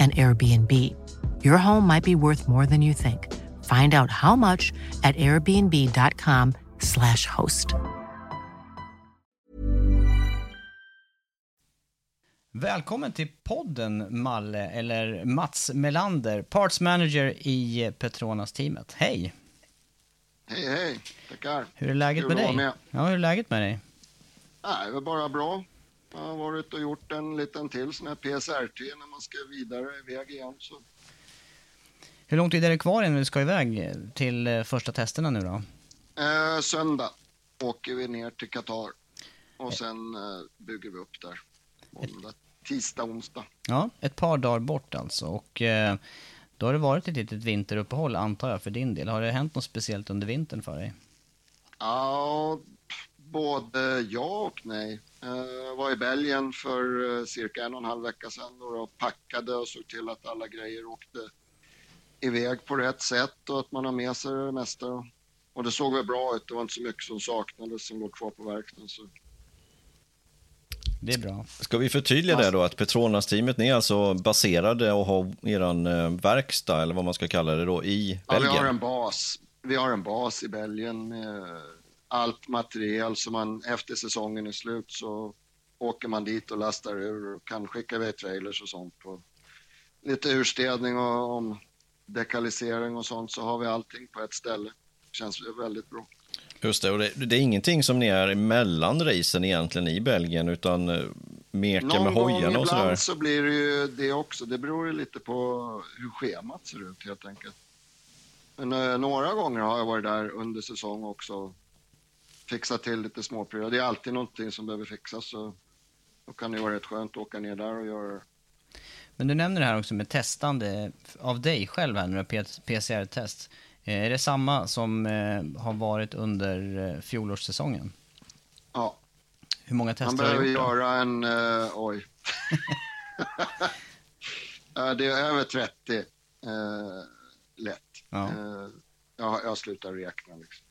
an Airbnb. Your home might be worth more than you think. Find out how much at airbnb.com/slash host.
Välkommen till podden Malle, eller Mats Melander, Parts Manager i Petronas-teamet. Hej!
Hej, hej. Tackar.
Hur är läget
Kul
med dig?
med.
Ja, hur är läget med dig?
Nej, det var bara bra. Jag har varit och gjort en liten till sån här PSRT när man ska vidare iväg igen. Så.
Hur lång tid är det kvar innan du ska iväg till eh, första testerna nu då?
Eh, söndag åker vi ner till Qatar och sen eh, bygger vi upp där. Måndag, tisdag, onsdag.
Ja, ett par dagar bort alltså. Och eh, Då har det varit ett litet vinteruppehåll antar jag för din del. Har det hänt något speciellt under vintern för dig?
Ja, både ja och nej. Eh, Jag var i Belgien för eh, cirka en och en halv vecka sedan och packade och såg till att alla grejer åkte iväg på rätt sätt och att man har med sig det mesta. Och det såg väl bra ut. Det var inte så mycket som saknades som låg kvar på verkstaden. Så.
Det är bra.
Ska vi förtydliga det då, att Petronas-teamet, ni är alltså baserade och har eran eh, verkstad, eller vad man ska kalla det då, i
Ja, vi
Belgien?
har en bas. Vi har en bas i Belgien med allt material som man efter säsongen är slut så åker man dit och lastar ur och kan skicka iväg trailers och sånt. Och lite urstädning och om dekalisering och sånt så har vi allting på ett ställe. Känns väldigt bra.
Just det, och det, det är ingenting som ni är emellan racen egentligen i Belgien, utan eh, meka med
Någon gång
hojarna och sådär.
ibland så blir det ju det också. Det beror ju lite på hur schemat ser ut helt enkelt. Men, eh, några gånger har jag varit där under säsong också och fixat till lite småprylar. Det är alltid någonting som behöver fixas så då kan det vara rätt skönt att åka ner där och göra det.
Men du nämner det här också med testande av dig själv här, några PCR-test. Eh, Är det samma som eh, har varit under eh, fjolårssäsongen?
Ja,
Hur många
man
tester har
behöver
du gjort? då?
göra en... eh, oj. Det är över 30 eh, lätt.
Ja.
Eh, jag, jag slutar räkna. Liksom.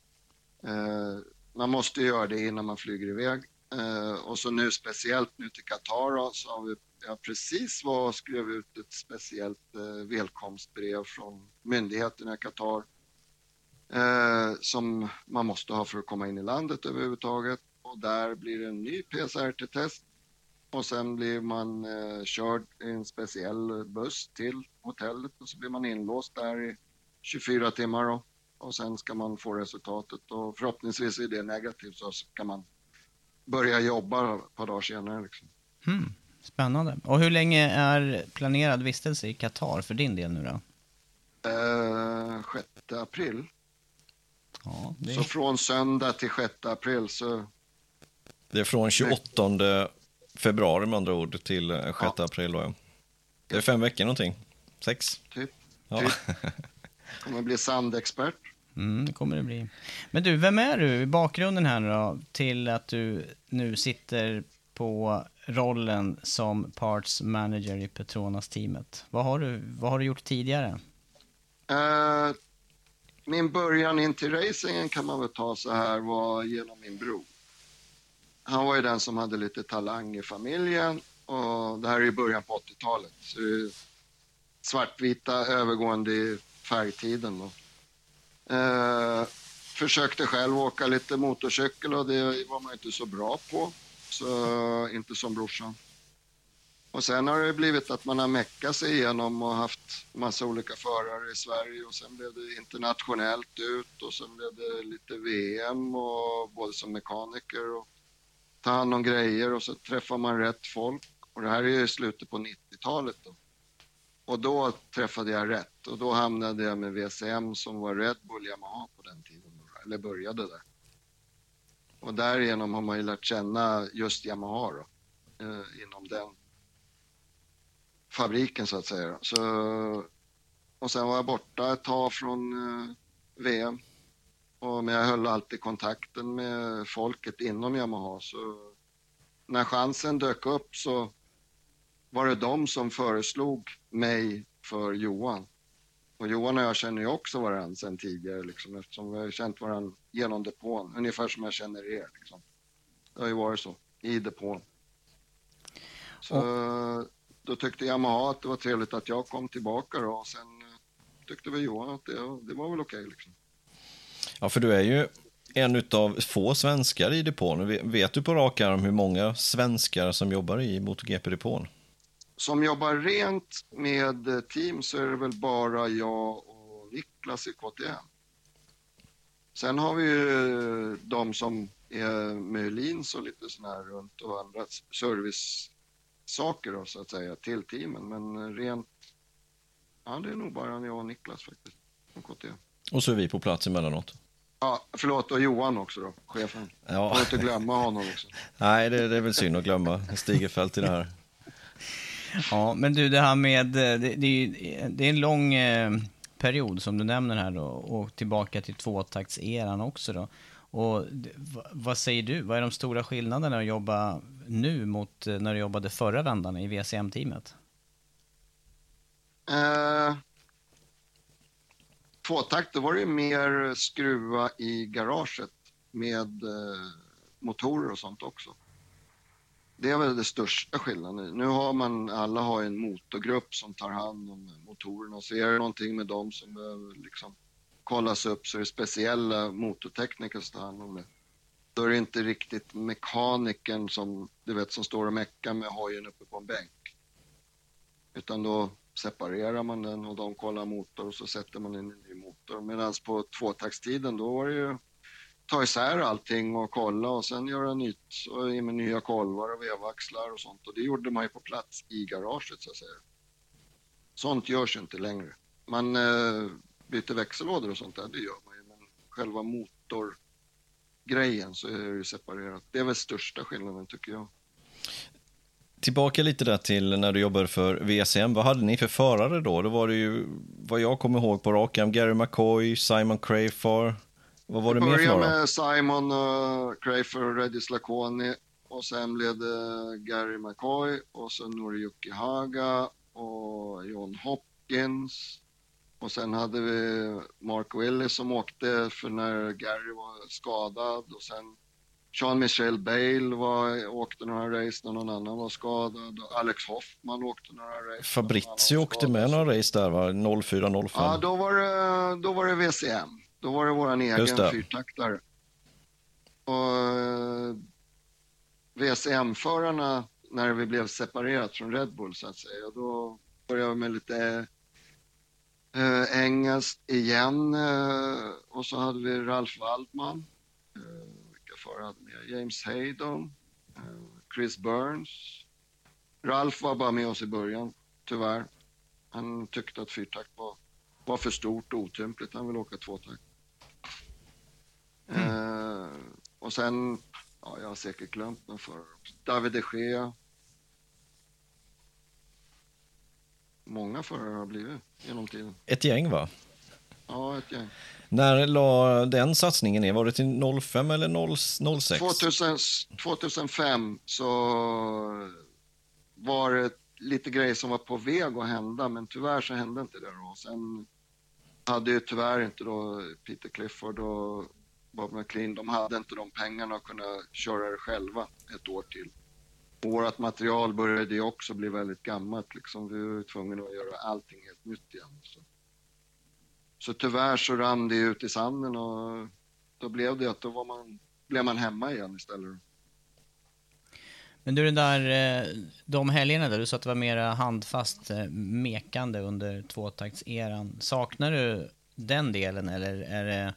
Man måste göra det innan man flyger iväg. Eh, och så nu speciellt nu till Qatar så har vi jag precis var och skrev ut ett speciellt eh, välkomstbrev från myndigheterna i Qatar eh, som man måste ha för att komma in i landet överhuvudtaget. Och där blir det en ny PCR-test och sen blir man eh, körd i en speciell buss till hotellet och så blir man inlåst där i 24 timmar då. Och sen ska man få resultatet och förhoppningsvis är det negativt så ska man börja jobba ett par dagar senare. Liksom.
Hmm, spännande. Och hur länge är planerad vistelse i Qatar för din del nu då?
Eh, 6 april.
Ja, det
Så från söndag till 6 april så
Det är från 28 februari med andra ord till eh, 6
Ja.
april. Då, ja. Det är fem veckor någonting. Sex.
typ
Ja.
kommer bli sandexpert.
Mm, det kommer det bli. Men du, vem är du i bakgrunden här nu då, till att du nu sitter på rollen som parts manager i Petronas-teamet? Vad har du, vad har du gjort tidigare?
Uh, min början in till racingen kan man väl ta så här var genom min bror. Han var ju den som hade lite talang i familjen och det här är i början på 80-talet. Svartvita övergående i färgtiden då. Eh, försökte själv åka lite motorcykel och det var man inte så bra på. Så inte som brorsan. Och sen har det blivit att man har meckat sig igenom och haft massa olika förare i Sverige och sen blev det internationellt ut och sen blev det lite VM och både som mekaniker och ta hand om grejer och så träffar man rätt folk. Och det här är ju i slutet på 90-talet då. Och då träffade jag rätt och då hamnade jag med VCM som var Red Bull Yamaha på den tiden, eller började där. Och därigenom har man ju lärt känna just Yamaha då, eh, inom den fabriken så att säga. Så, och sen var jag borta ett tag från eh, VM. Och, men jag höll alltid kontakten med folket inom Yamaha. Så när chansen dök upp så var det de som föreslog mig för Johan. Och Johan och jag känner ju också varandra sedan tidigare liksom, eftersom vi har känt varandra genom depån. Ungefär som jag känner er. Liksom. Det har ju varit så i depån. Så då tyckte Yamaha att det var trevligt att jag kom tillbaka då, och sen eh, tyckte väl Johan att det, det var väl okej. liksom.
Ja, för du är ju en av få svenskar i depån. Vet du på rak arm hur många svenskar som jobbar i MotoGP-depån?
Som jobbar rent med eh, team så är det väl bara jag och Niklas i KTM. Sen har vi ju de som är med Öhlins och lite sådana här runt och andra service-saker då, så att säga till teamen. Men eh, rent, ja det är nog bara jag och Niklas faktiskt från KTM.
Och så är vi på plats emellanåt.
Ja, förlåt, och Johan också då, chefen.
Ja.
Får inte glömma honom också.
Nej, det, det är väl synd att glömma Stigefält i det här.
Ja, men du, det här med... Eh, det, det, är, det är en lång eh, period som du nämner här då, och tillbaka till tvåtaktseran också då. Och vad säger du? Vad är de stora skillnaderna att jobba nu mot eh, när du jobbade förra vändan i VCM-teamet?
Eh, tvåtakt, då var det ju mer skruva i garaget med eh, motorer och sånt också. Det är väl det största skillnaden. Nu har man, alla har en motorgrupp som tar hand om motorerna. Så är det någonting med dem som behöver liksom kollas upp så är det speciella motortekniker som tar hand om det. Då är det inte riktigt mekanikern som, du vet, som står och meckar med hojen uppe på en bänk. Utan då separerar man den och de kollar motor och så sätter man in en ny motor. Medan på tvåtaktstiden då var det ju ta isär allting och kolla och sen göra nytt och in med nya kolvar och vevaxlar och sånt. Och det gjorde man ju på plats i garaget så att säga. Sånt görs ju inte längre. Man eh, byter växellådor och sånt där, det gör man ju. Men själva motorgrejen så är det ju separerat. Det är väl största skillnaden tycker jag.
Tillbaka lite där till när du jobbade för VSM. Vad hade ni för förare då? Då var det ju, vad jag kommer ihåg på rak arm, Gary McCoy, Simon Crafar. Vad var det mer för några?
med Simon uh, Crafer och Redis Laconi och sen blev det Gary McCoy och så Noriyuki Haga och John Hopkins. Och sen hade vi Mark Willis som åkte för när Gary var skadad och sen Jean-Michel Bale var, åkte några race när någon annan var skadad och Alex Hoffman åkte några race.
Fabrizio åkte med några race där va? 04, 05.
Ja, då var det, då var det VCM. Då var det våran egen fyrtaktare. Och eh, VCM-förarna, när vi blev separerat från Red Bull så att säga, då började vi med lite eh, engelskt igen. Eh, och så hade vi Ralf Waldman. Eh, vilka förare hade vi? James Haydon. Eh, Chris Burns. Ralf var bara med oss i början, tyvärr. Han tyckte att fyrtakt var, var för stort och otympligt. Han ville åka tvåtakt. Eh, och sen, ja, jag har säkert glömt någon förare också. David de Gea. Många förare har blivit genom tiden.
Ett gäng va?
Ja, ett gäng.
När la den satsningen ner? Var det till 05 eller 0, 06?
2000, 2005 så var det lite grejer som var på väg att hända, men tyvärr så hände inte det då. Sen hade ju tyvärr inte då Peter Clifford och Bob McLean, de hade inte de pengarna att kunna köra det själva ett år till. Vårt material började ju också bli väldigt gammalt liksom. Vi var tvungna att göra allting helt nytt igen. Så, så tyvärr så rann det ut i sanden och då blev det att då var man, blev man hemma igen istället.
Men du, den där, eh, de helgerna där du sa att det var mera handfast eh, mekande under tvåtaktseran. Saknar du den delen eller är det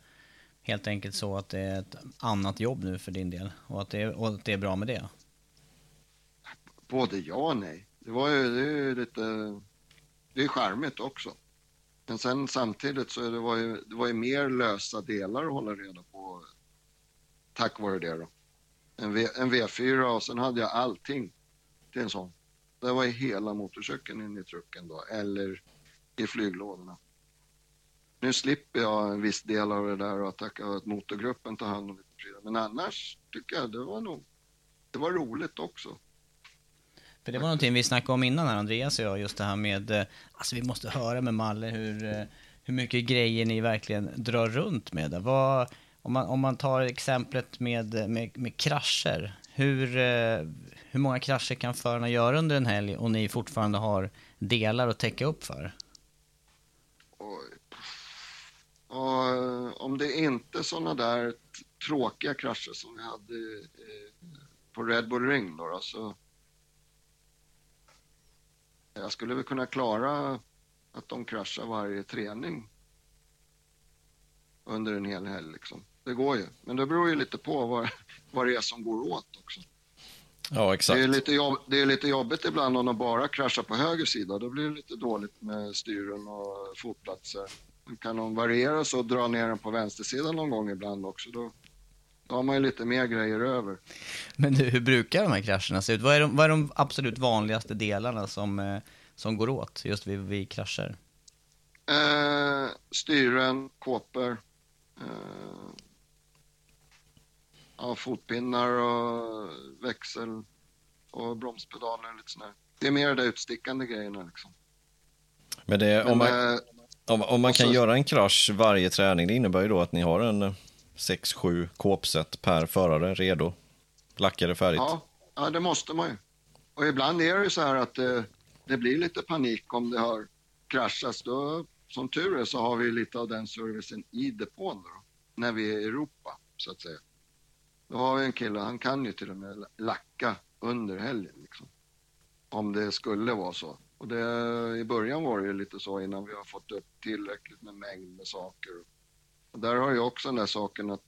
helt enkelt så att det är ett annat jobb nu för din del och att det är, och att det är bra med det?
Både ja och nej. Det var ju, det är ju lite, det är charmigt också. Men sen samtidigt så det var ju, det var ju mer lösa delar att hålla reda på tack vare det då. En, v, en V4 och sen hade jag allting till en sån. Det var ju hela motorcykeln in i trucken då, eller i flyglådorna. Nu slipper jag en viss del av det där och att tacka att motorgruppen tar hand om det. Men annars tycker jag det var nog, det var roligt också.
För det var någonting vi snackade om innan här, Andreas och jag, just det här med, eh, alltså vi måste höra med Malle hur, eh, hur mycket grejer ni verkligen drar runt med det. Vad, om, man, om man tar exemplet med, med, med krascher, hur, eh, hur många krascher kan förarna göra under en helg och ni fortfarande har delar att täcka upp för?
Och, och eh, om det är inte sådana där tråkiga krascher som vi hade eh, på Red Bull Ring då, då så jag skulle väl kunna klara att de kraschar varje träning under en hel helg liksom. Det går ju, men det beror ju lite på vad, vad det är som går åt också.
Ja,
Det
exakt.
är, lite jobb, det är lite jobbigt ibland om de bara kraschar på höger sida. Då blir det lite dåligt med styren och fotplatser. Kan de variera så och dra ner den på vänstersidan någon gång ibland också, då, Då har man ju lite mer grejer över.
Men du, hur brukar de här krascherna se ut? Vad är de, vad är de absolut vanligaste delarna som, eh, som går åt just vid, vid krascher?
Eh, styren, kåpor, eh, ja, fotpinnar och växel och bromspedaler. Lite sådär. Det är mer de utstickande grejerna. Liksom.
Men det, om, man,
Men, eh,
om, om man kan
så-
göra en krasch varje träning, det innebär ju då att ni har en 6-7 kåpset per förare redo. Lackade färdigt.
ja, ja, det måste man ju. Och ibland är det ju så här att det, det blir lite panik om det har kraschats. Då, som tur är så har vi lite av den servicen i depån då, när vi är i Europa, så att säga. Då har vi en kille, han kan ju till och med lacka under helgen. Liksom. Om det skulle vara så. Och det, I början var det ju lite så innan vi har fått upp tillräckligt med mängd med saker. Och där har jag också den där saken att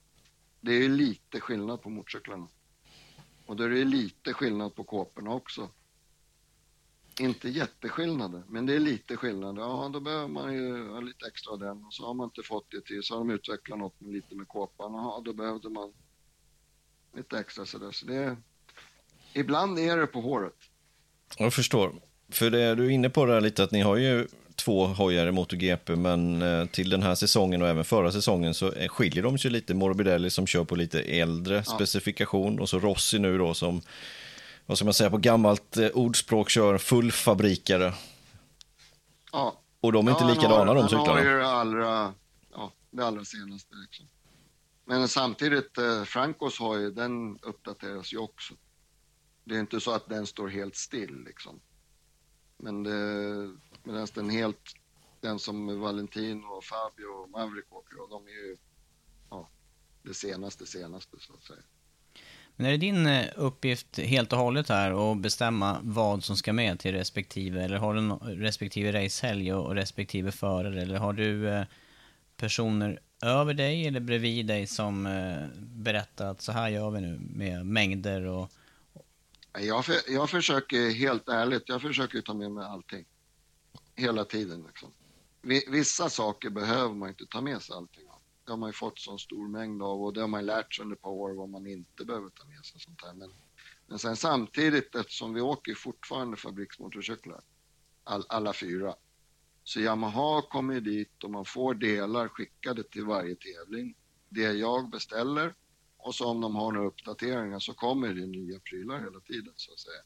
det är lite skillnad på motorcyklarna. Och då är det lite skillnad på kåporna också. Inte jätteskillnader, men det är lite skillnad. Ja, då behöver man ju ha lite extra av den. Och så har man inte fått det till, så har de utvecklat något med lite med kåpan. Ja, då behövde man lite extra sådär. Så det är, ibland är det på håret.
Jag förstår. För det, du är inne på det här lite att ni har ju två hojar i MotoGP, men eh, till den här säsongen och även förra säsongen så eh, skiljer de sig lite. Morbidelli som kör på lite äldre specifikation och så Rossi nu då som, vad ska man säga på gammalt eh, ordspråk, kör fullfabrikare.
Ja.
Och de är inte
Ja,
likadana
har,
de
Han har
cyklarna.
ju det allra, ja, det allra senaste. Liksom. Men samtidigt, eh, Francos har ju, den uppdateras ju också. Det är inte så att den står helt still liksom. Men det, medan den helt, den som Valentin och Fabio och Maverick åker och de är ju, ja, det senaste senaste så att säga.
Men är det din eh, uppgift helt och hållet här att bestämma vad som ska med till respektive, eller har du respektive racehelg och respektive förare, eller har du eh, personer över dig eller bredvid dig som eh, berättar att så här gör vi nu med mängder och...
Jag, för, jag försöker, helt ärligt, jag försöker ta med mig allting. Hela tiden liksom. Vissa saker behöver man inte ta med sig allting av. Det har man ju fått så stor mängd av och det har man lärt sig under ett par år vad man inte behöver ta med sig. Sånt här. Men, men sen samtidigt, eftersom vi åker fortfarande fabriksmotorcyklar, all, alla fyra. Så Yamaha kommer dit och man får delar skickade till varje tävling. Det jag beställer och så om de har några uppdateringar så kommer det nya prylar hela tiden så att säga.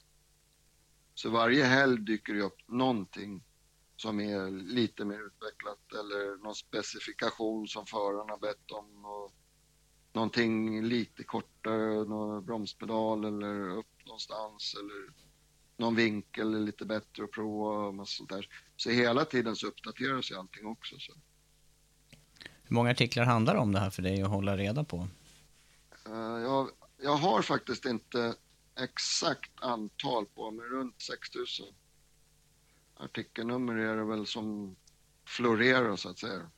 Så varje helg dyker det upp någonting som är lite mer utvecklat eller någon specifikation som förarna bett om. Och någonting lite kortare, någon bromspedal eller upp någonstans eller någon vinkel är lite bättre att prova och massa sånt där. Så hela tiden så uppdateras ju allting också. Så.
Hur många artiklar handlar det om det här för dig att hålla reda på?
Eh, jag, jag har faktiskt inte exakt antal på, mig, runt 6000. Artikelnummer är det väl som florerar så att säga.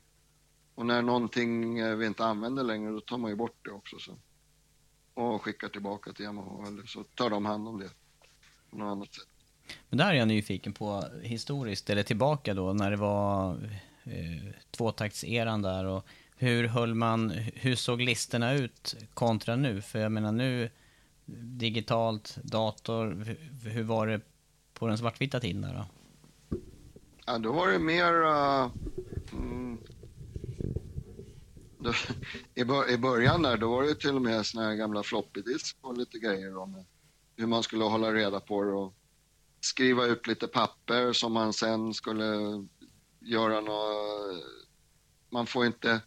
Och när någonting eh, vi inte använder längre, då tar man ju bort det också. Så. Och skickar tillbaka till Yamaha, eller så tar de hand om det på något annat sätt.
Men där är jag nyfiken på historiskt, eller tillbaka då, när det var eh, tvåtaktseran där och hur höll man, hur såg listorna ut kontra nu? För jag menar nu, digitalt, dator, hur, hur var det på den svartvita tiden där då?
Ja, då var det mer... Uh, mm, då, i, bör, I början där, då var det till och med såna här gamla floppy disk och lite grejer om hur man skulle hålla reda på det och skriva ut lite papper som man sen skulle göra något... Man får inte...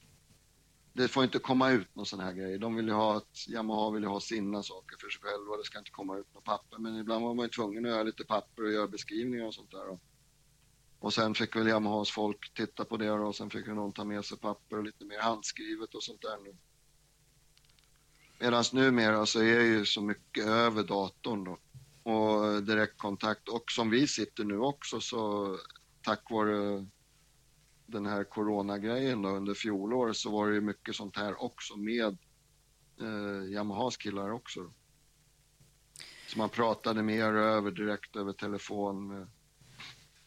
Det får inte komma ut någon sån här grej. De vill ju ha att Yamaha vill ju ha sina saker för sig själva. Det ska inte komma ut något papper. Men ibland var man ju tvungen att göra lite papper och göra beskrivningar och sånt där. Och, och sen fick väl Yamahas folk titta på det och sen fick någon ta med sig papper och lite mer handskrivet och sånt där nu. Medan numera så är ju så mycket över datorn då och direktkontakt och som vi sitter nu också så tack vare den här coronagrejen då under fjolåret så var det ju mycket sånt här också med eh, Yamahas killar också. Då. Så man pratade mer över direkt över telefon med,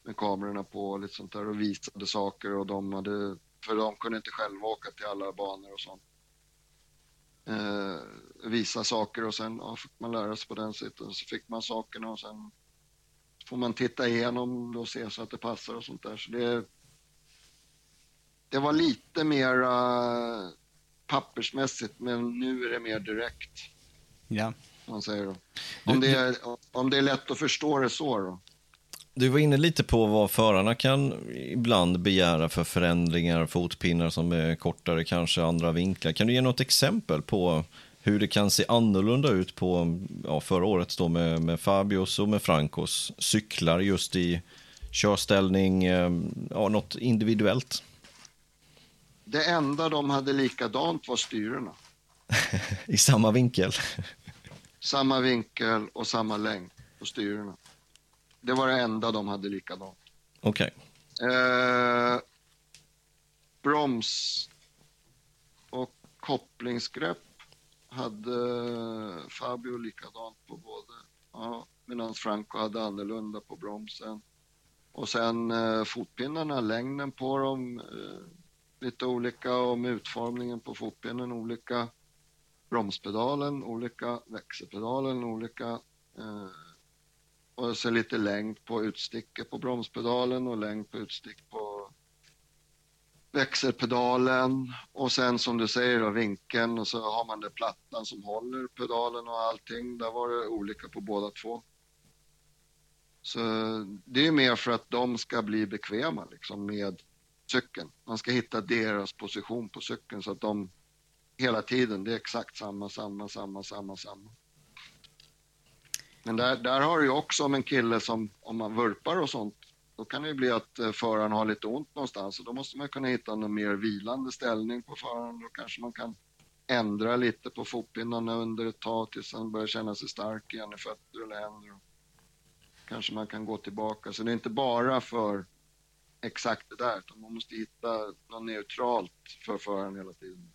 med kamerorna på och lite sånt där och visade saker och de hade, för de kunde inte själva åka till alla banor och sånt. eh, visa saker och sen ja, fick man lära sig på den sidan. Så fick man sakerna och sen får man titta igenom och se så att det passar och sånt där. Så det, det var lite mera pappersmässigt, men nu är det mer direkt.
Ja.
Man säger då. Om, det är, om det är lätt att förstå det så då.
Du var inne lite på vad förarna kan ibland begära för förändringar, fotpinnar som är kortare, kanske andra vinklar. Kan du ge något exempel på hur det kan se annorlunda ut på ja, förra året då med, med Fabios och med Francos cyklar just i körställning, eh, ja, något individuellt?
Det enda de hade likadant var styrena.
I samma vinkel?
samma vinkel och samma längd på styrena. Det var det enda de hade likadant.
Okej.
Okay. Eh, broms och kopplingsgrepp hade Fabio likadant på både. Ja, medan Franco hade annorlunda på bromsen. Och sen eh, fotpinnarna, längden på dem eh, lite olika om utformningen på fotbenen, olika. Bromspedalen olika, växelpedalen olika. Eh, och så lite längd på utsticket på bromspedalen och längd på utstick på växelpedalen och sen som du säger då vinkeln och så har man den plattan som håller pedalen och allting. Där var det olika på båda två. Så det är mer för att de ska bli bekväma liksom med cykeln. Man ska hitta deras position på cykeln så att de hela tiden, det är exakt samma, samma, samma, samma, samma. Men där, där har du ju också om en kille som, om man vurpar och sånt, då kan det ju bli att eh, föraren har lite ont någonstans och då måste man kunna hitta en mer vilande ställning på föraren. Då kanske man kan ändra lite på fotpinnarna under ett tag tills han börjar känna sig stark igen i fötter eller händer. Kanske man kan gå tillbaka. Så det är inte bara för exakt det där, utan man måste hitta något neutralt för föraren hela tiden.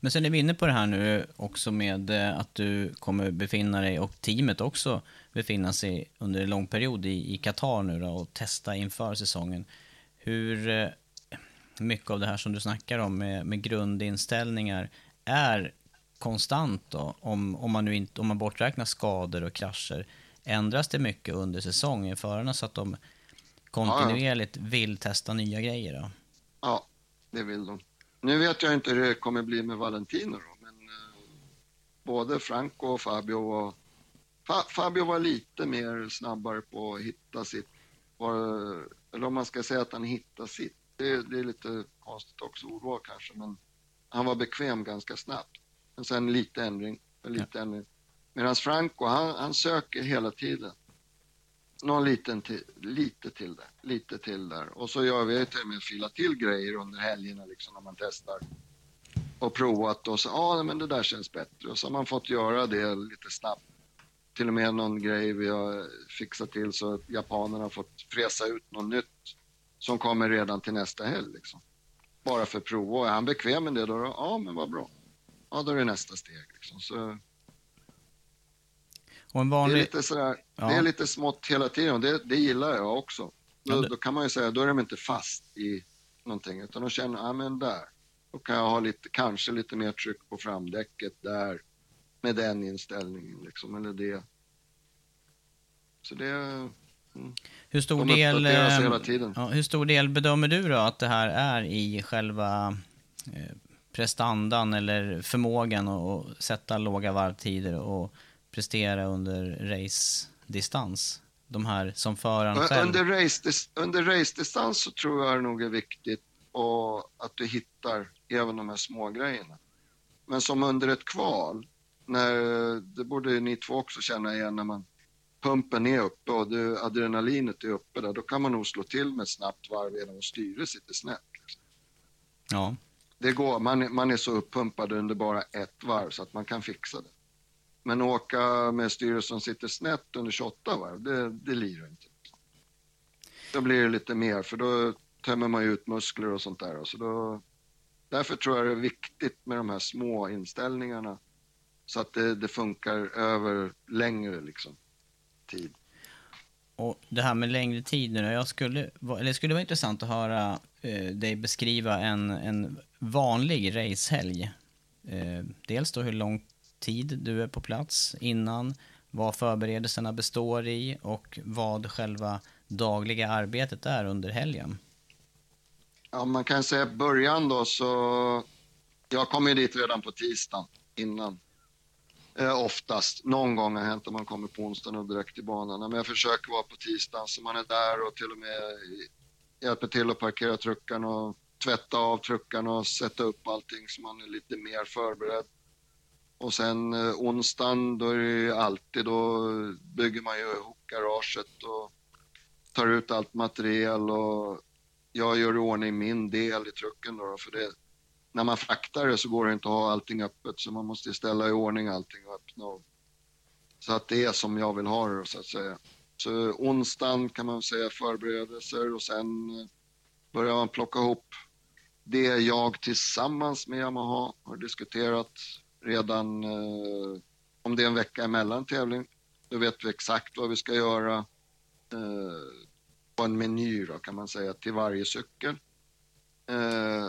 Men sen är vi inne på det här nu också med eh, att du kommer befinna dig och teamet också befinna sig under en lång period i Qatar nu då och testa inför säsongen. Hur eh, mycket av det här som du snackar om med, med grundinställningar är konstant då? Om, om, man nu inte, om man borträknar skador och krascher, ändras det mycket under säsongen förarna så att de kontinuerligt vill testa nya grejer då?
Ja, det vill de. Nu vet jag inte hur det kommer bli med Valentino då, men eh, både Franco och Fabio var... Fa, Fabio var lite mer snabbare på att hitta sitt, var, eller om man ska säga att han hittade sitt. Det, det är lite konstigt också ordval kanske, men han var bekväm ganska snabbt. Men sen lite ändring, lite ja. ändring. Medan Franco, han, han söker hela tiden någon liten till, lite till där, lite till där. Och så gör vi till och med fila till grejer under helgerna liksom när man testar. Och provat och så, ja men det där känns bättre. Och så har man fått göra det lite snabbt. Till och med någon grej vi har fixat till så att japanerna har fått fräsa ut något nytt som kommer redan till nästa helg liksom. Bara för att prova. Är han bekväm med det då? Ja, men vad bra. Ja, då är det nästa steg liksom. Så vanlig... det, är lite sådär, ja. det är lite smått hela tiden och det, det gillar jag också. Då, då, kan man ju säga, då är de inte fast i någonting utan de känner, ja men där. Då kan jag ha lite, kanske lite mer tryck på framdäcket där med den inställningen liksom, eller det. Så det... Mm.
Hur stor, de del, eh, ja, hur stor del bedömer du då att det här är i själva eh, prestandan eller förmågan att sätta låga varvtider och prestera under race-distans? De här som föraren själv?
Under race-distans under race så tror jag det nog är viktigt och att du hittar även de här små grejerna. Men som under ett kval, när, det borde ni två också känna igen när man pumpen är uppe och det, adrenalinet är uppe där, då kan man nog slå till med ett snabbt varv genom att styret sitter snett. Liksom.
Ja.
Det går, man, man är så uppumpad under bara ett varv så att man kan fixa det. Men åka med styret som sitter snett under 28 varv, det, det lirar inte. Då blir det lite mer, för då tömmer man ut muskler och sånt där. Så då, därför tror jag det är viktigt med de här små inställningarna så att det, det funkar över längre liksom, tid.
Och det här med längre tid nu jag skulle, eller det skulle vara intressant att höra eh, dig beskriva en, en vanlig racehelg eh, dels då hur långt tid du är på plats innan, vad förberedelserna består i och vad själva dagliga arbetet är under helgen.
Ja, man kan säga början då så... Jag kom ju dit redan på tisdagen innan. Eh, oftast. Någon gång har hänt att man kommer på onsdagen och direkt till banan. Men jag försöker vara på tisdagen så man är där och till och med hjälper till att parkera truckarna och tvätta av truckarna och sätta upp allting så man är lite mer förberedd. Och sen eh, onsdagen, då är det ju alltid, då bygger man ju ihop garaget och tar ut allt material och jag gör i ordning min del i trucken då, för det, när man fraktar det så går det inte att ha allting öppet så man måste ställa i ordning allting och öppna. Och, så att det är som jag vill ha det så att säga. Så onsdagen kan man säga förberedelser och sen eh, börjar man plocka ihop det jag tillsammans med Yamaha har diskuterat redan eh, om det är en vecka emellan tävling. Då vet vi exakt vad vi ska göra eh, på en meny då, kan man säga till varje cykel. Eh,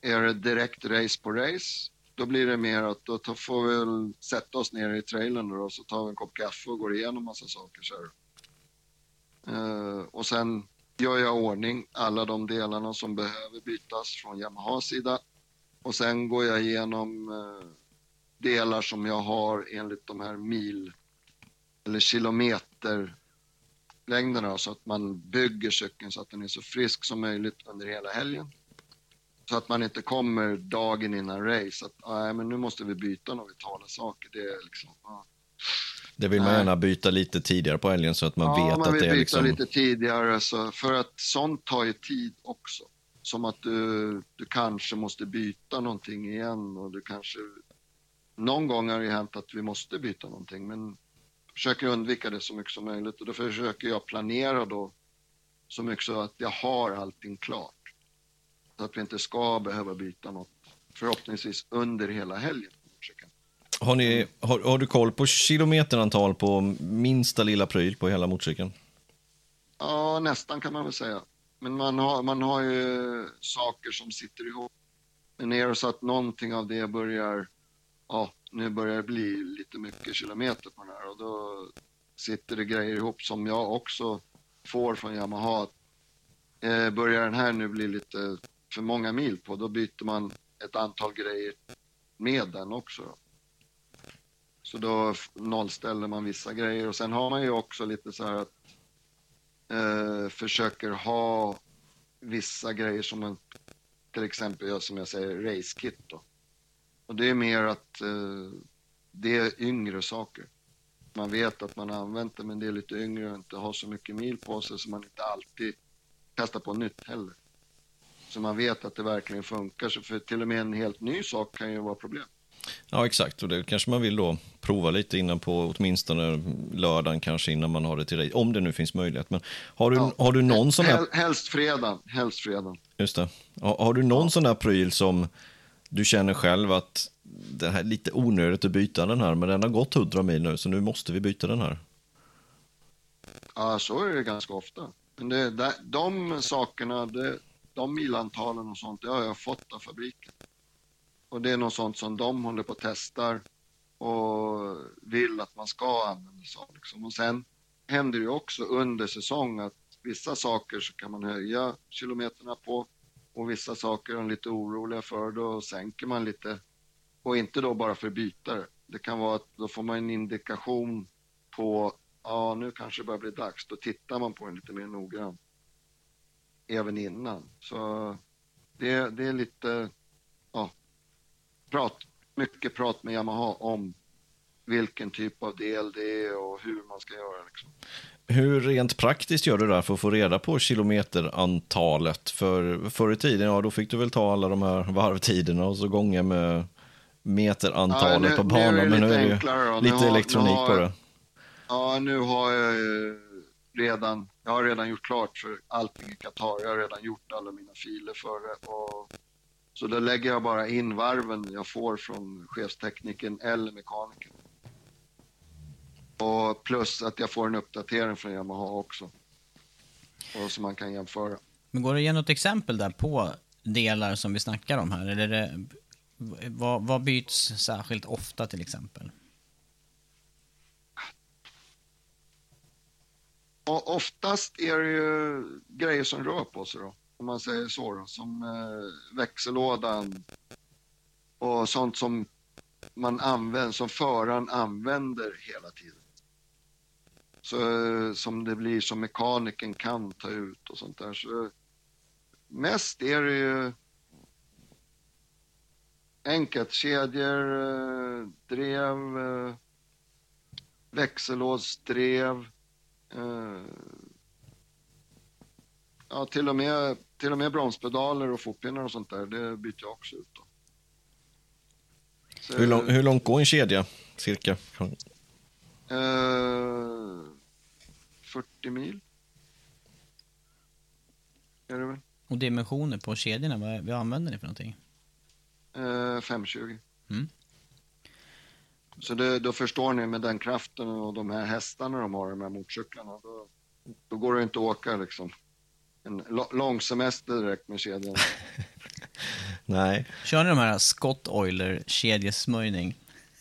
är det direkt race på race, då blir det mer att då får vi väl sätta oss ner i trailern och så tar vi en kopp kaffe och går igenom massa saker. Så eh, och sen gör jag ordning alla de delarna som behöver bytas från Yamahas sida. Och sen går jag igenom eh, delar som jag har enligt de här mil eller kilometerlängderna så att man bygger cykeln så att den är så frisk som möjligt under hela helgen. Så att man inte kommer dagen innan race att nej, men nu måste vi byta några vitala saker. Det är liksom, ja.
Det vill man nej. gärna byta lite tidigare på helgen så att man
ja,
vet
man
att det är
liksom...
byta
lite tidigare så, för att sånt tar ju tid också. Som att du, du kanske måste byta någonting igen och du kanske... Någon gång har det hänt att vi måste byta någonting men försöker undvika det så mycket som möjligt och då försöker jag planera då så mycket så att jag har allting klart. Så att vi inte ska behöva byta något, förhoppningsvis under hela helgen.
Har, ni, har, har, du koll på kilometerantal på minsta lilla pryl på hela motorcykeln?
Ja, nästan kan man väl säga. Men man har, man har ju saker som sitter ihop. Men är det så att någonting av det börjar, ja, nu börjar det bli lite mycket kilometer på den här och då sitter det grejer ihop som jag också får från Yamaha. Eh, börjar den här nu bli lite för många mil på, då byter man ett antal grejer med den också. Då. Så då nollställer man vissa grejer och sen har man ju också lite så här att eh, försöker ha vissa grejer som man, till exempel gör som jag säger, racekit då. Och det är mer att eh, det är yngre saker. Man vet att man har använt det men det är lite yngre och inte har så mycket mil på sig så man inte alltid kastar på nytt heller. Så man vet att det verkligen funkar. Så för till och med en helt ny sak kan ju vara problem.
Ja, exakt. Och det kanske man vill då prova lite innan på åtminstone lördagen kanske innan man har det till dig. Om det nu finns möjlighet. Men har du, ja. har du någon sån här...
Helst fredag. Helst fredag.
Just det. Har, har du någon ja. sån där pryl som du känner själv att det här är lite onödigt att byta den här, men den har gått 100 mil nu, så nu måste vi byta den här.
Ja, så är det ganska ofta. Men det, de sakerna, det, de milantalen och sånt, det har jag fått av fabriken. Och det är något sånt som de håller på och testar och vill att man ska använda sig av. Liksom. Och sen händer det också under säsong att vissa saker så kan man höja kilometerna på och vissa saker är de lite oroliga för, då sänker man lite. Och inte då bara för bytare. Det kan vara att då får man en indikation på, ja nu kanske det börjar bli dags. Då tittar man på den lite mer noggrant även innan. Så det, det är lite ja, prat, mycket prat med Yamaha om vilken typ av del det är och hur man ska göra. Liksom.
Hur rent praktiskt gör du där för att få reda på kilometerantalet? För förr i tiden, ja då fick du väl ta alla de här varvtiderna och så gånger med meterantalet ja, nu, på banan. Men nu är det ju lite har, elektronik har, på det.
Ja, nu har jag redan, jag har redan gjort klart för allting i Qatar. Jag har redan gjort alla mina filer för det. Och, så då lägger jag bara in varven jag får från chefstekniken eller mekanikern. Och plus att jag får en uppdatering från Yamaha också. Och som man kan jämföra.
Men går det att ge något exempel där på delar som vi snackar om här? Eller det Vad, vad byts särskilt ofta till exempel?
Och oftast är det ju grejer som rör på sig då, om man säger så då, som eh, växellådan och sånt som man använder, som föraren använder hela tiden. Så som det blir som mekanikern kan ta ut och sånt där. Så mest är det ju enkelt, kedjor, eh, drev, eh, växellådsdrev, Eh, ja, till och, med, till och med bromspedaler och fotpinnar och sånt där, det byter jag också ut. Så,
Hur, lång, hur långt går en kedja, cirka?
eh, 40 mil. Är det väl?
Och dimensioner på kedjorna, vad, vad använder ni för någonting?
Eh, 520.
Mm.
Så det, då förstår ni med den kraften och de här hästarna de har, de här motorcyklarna, då, då går det inte att åka liksom. En lång semester direkt med kedjan.
Nej.
Kör ni de här Scott Oiler kedjesmörjning?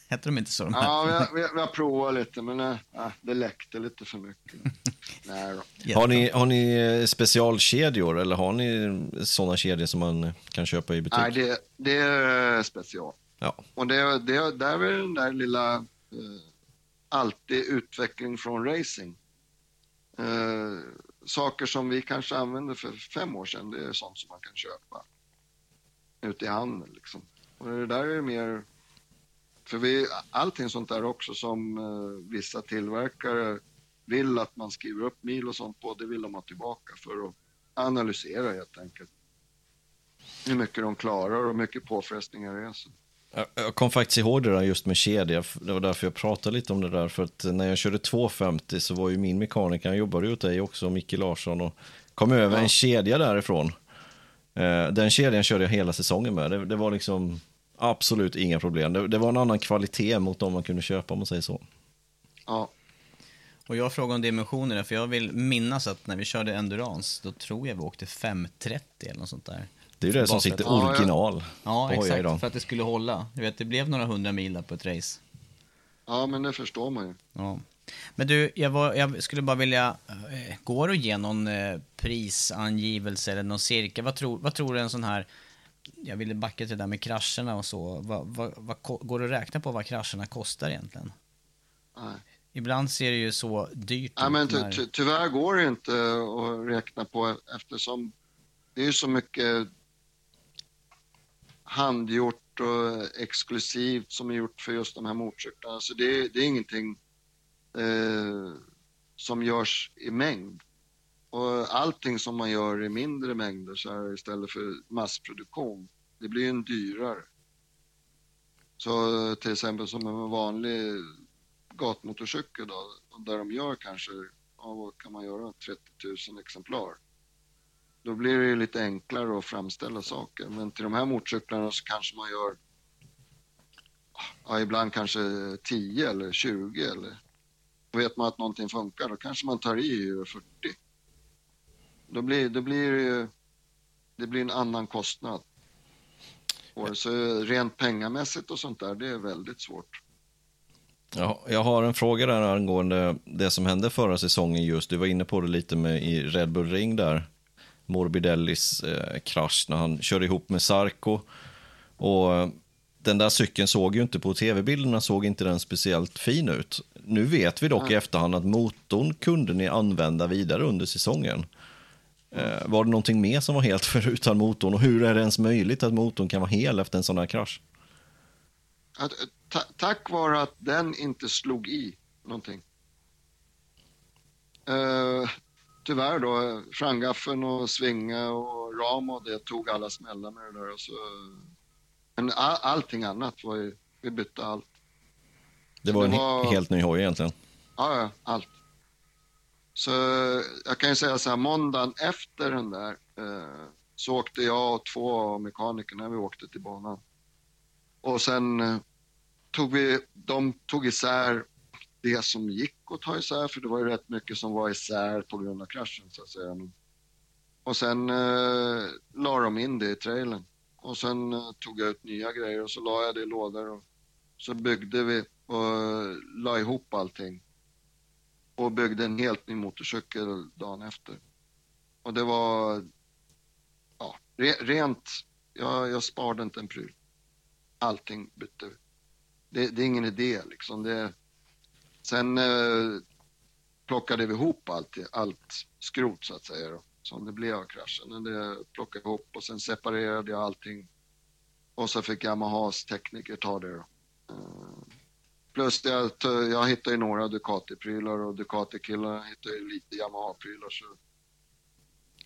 Hette de inte så? De?
Ja, vi har, vi, har, vi har provat lite, men äh, det läckte lite för mycket. Nej då.
Har ni, har ni eh, specialkedjor eller har ni sådana kedjor som man kan köpa i butik?
Nej, det, det är special.
Ja.
Och det, det, där är den där lilla, eh, alltid utveckling från racing. Eh, saker som vi kanske använde för fem år sedan, det är sånt som man kan köpa ute i handeln. Liksom. Och det där är mer, för vi, allting sånt där också som eh, vissa tillverkare vill att man skriver upp mil och sånt på, det vill de ha tillbaka för att analysera helt enkelt. Hur mycket de klarar och hur mycket påfrestningar det är. Så.
Jag- kom faktiskt ihåg det där just med kedja. Det var därför jag pratade lite om det där. För att när jag körde 250 så var ju min mekaniker, han jobbade ju åt dig också, Micke Larsson, och kom över en kedja därifrån. Eh, Den kedjan körde jag hela säsongen med. Det, det var liksom absolut inga problem. Det, det var en annan kvalitet mot de man kunde köpa om man säger så.
Ja,
Och jag frågar om dimensionerna, för jag vill minnas att när vi körde Endurance, då tror jag vi åkte 530 eller något sånt där.
Det är ju det som sitter
Ja, ja.
original
Ja,
på hojar
exakt. För att det skulle hålla. Du vet, det blev några hundra mil på ett race.
ja men det förstår man ju.
Ja. Men du, jag, var, jag skulle bara vilja... Eh, går det att ge någon eh, prisangivelse eller någon cirka? Vad tror, vad tror du en sån här... Jag ville backa till det där med krascherna och så. Vad, vad, vad, ko- går det att räkna på vad krascherna kostar egentligen?
Nej.
Ibland ser det ju så dyrt
Ja, men
ut
ty, ty, tyvärr går det inte att räkna på eftersom det är så mycket handgjort och exklusivt som är gjort för just de här motorcyklarna. Så det, det är ingenting eh, som görs i mängd. Och allting som man gör i mindre mängder så här, istället för massproduktion, det blir ju en dyrare. Så till exempel som en vanlig gatmotorcykel då, där de gör kanske, ja, vad kan man göra, 30 000 exemplar. Då blir det ju lite enklare att framställa saker. Men till de här motorcyklarna så kanske man gör, ja, ibland kanske 10 eller 20 eller då vet man att någonting funkar, då kanske man tar i 40. Då blir, då blir det ju, det blir en annan kostnad. Och så rent pengamässigt och sånt där, det är väldigt svårt.
Ja, jag har en fråga där angående det som hände förra säsongen just. Du var inne på det lite med i Red Bull Ring där. Morbidellis eh, krasch när han körde ihop med Sarko. Och eh, den där cykeln såg ju inte på tv-bilderna såg inte den speciellt fin ut. Nu vet vi dock i efterhand att motorn kunde ni använda vidare under säsongen. Eh, var det någonting mer som var helt förutan motorn och hur är det ens möjligt att motorn kan vara hel efter en sån här krasch?
Att, ta, tack vare att den inte slog i någonting. Uh, tyvärr då, frangaffeln och svinga och ram och det tog alla smällar med det där. Och så, men all, allting annat var ju, vi bytte allt.
Det var en
det var-
helt ny hoj egentligen.
Ja, ja, allt. Så jag kan ju säga så här, måndagen efter den där eh, så åkte jag och två av mekanikerna, vi åkte till banan. Och sen eh, tog vi, de tog isär det som gick att ta isär, för det var ju rätt mycket som var isär på grund av kraschen så att säga. Och sen eh, la de in det i trailern och sen eh, tog jag ut nya grejer och så la jag det i lådor och så byggde vi och eh, la ihop allting. Och byggde en helt ny motorcykel dagen efter. Och det var, ja, re, rent, jag, jag sparade inte en pryl. Allting bytte vi. Det, det är ingen idé liksom. Det, sen eh, plockade vi ihop allt, allt skrot så att säga då, som det blev av kraschen. Men det plockade jag ihop och sen separerade jag allting. Och så fick Yamahas tekniker ta det då. Eh, plus jag, jag hittade ju några Ducati-prylar och Ducati-killarna hittade ju lite Yamaha-prylar. Så...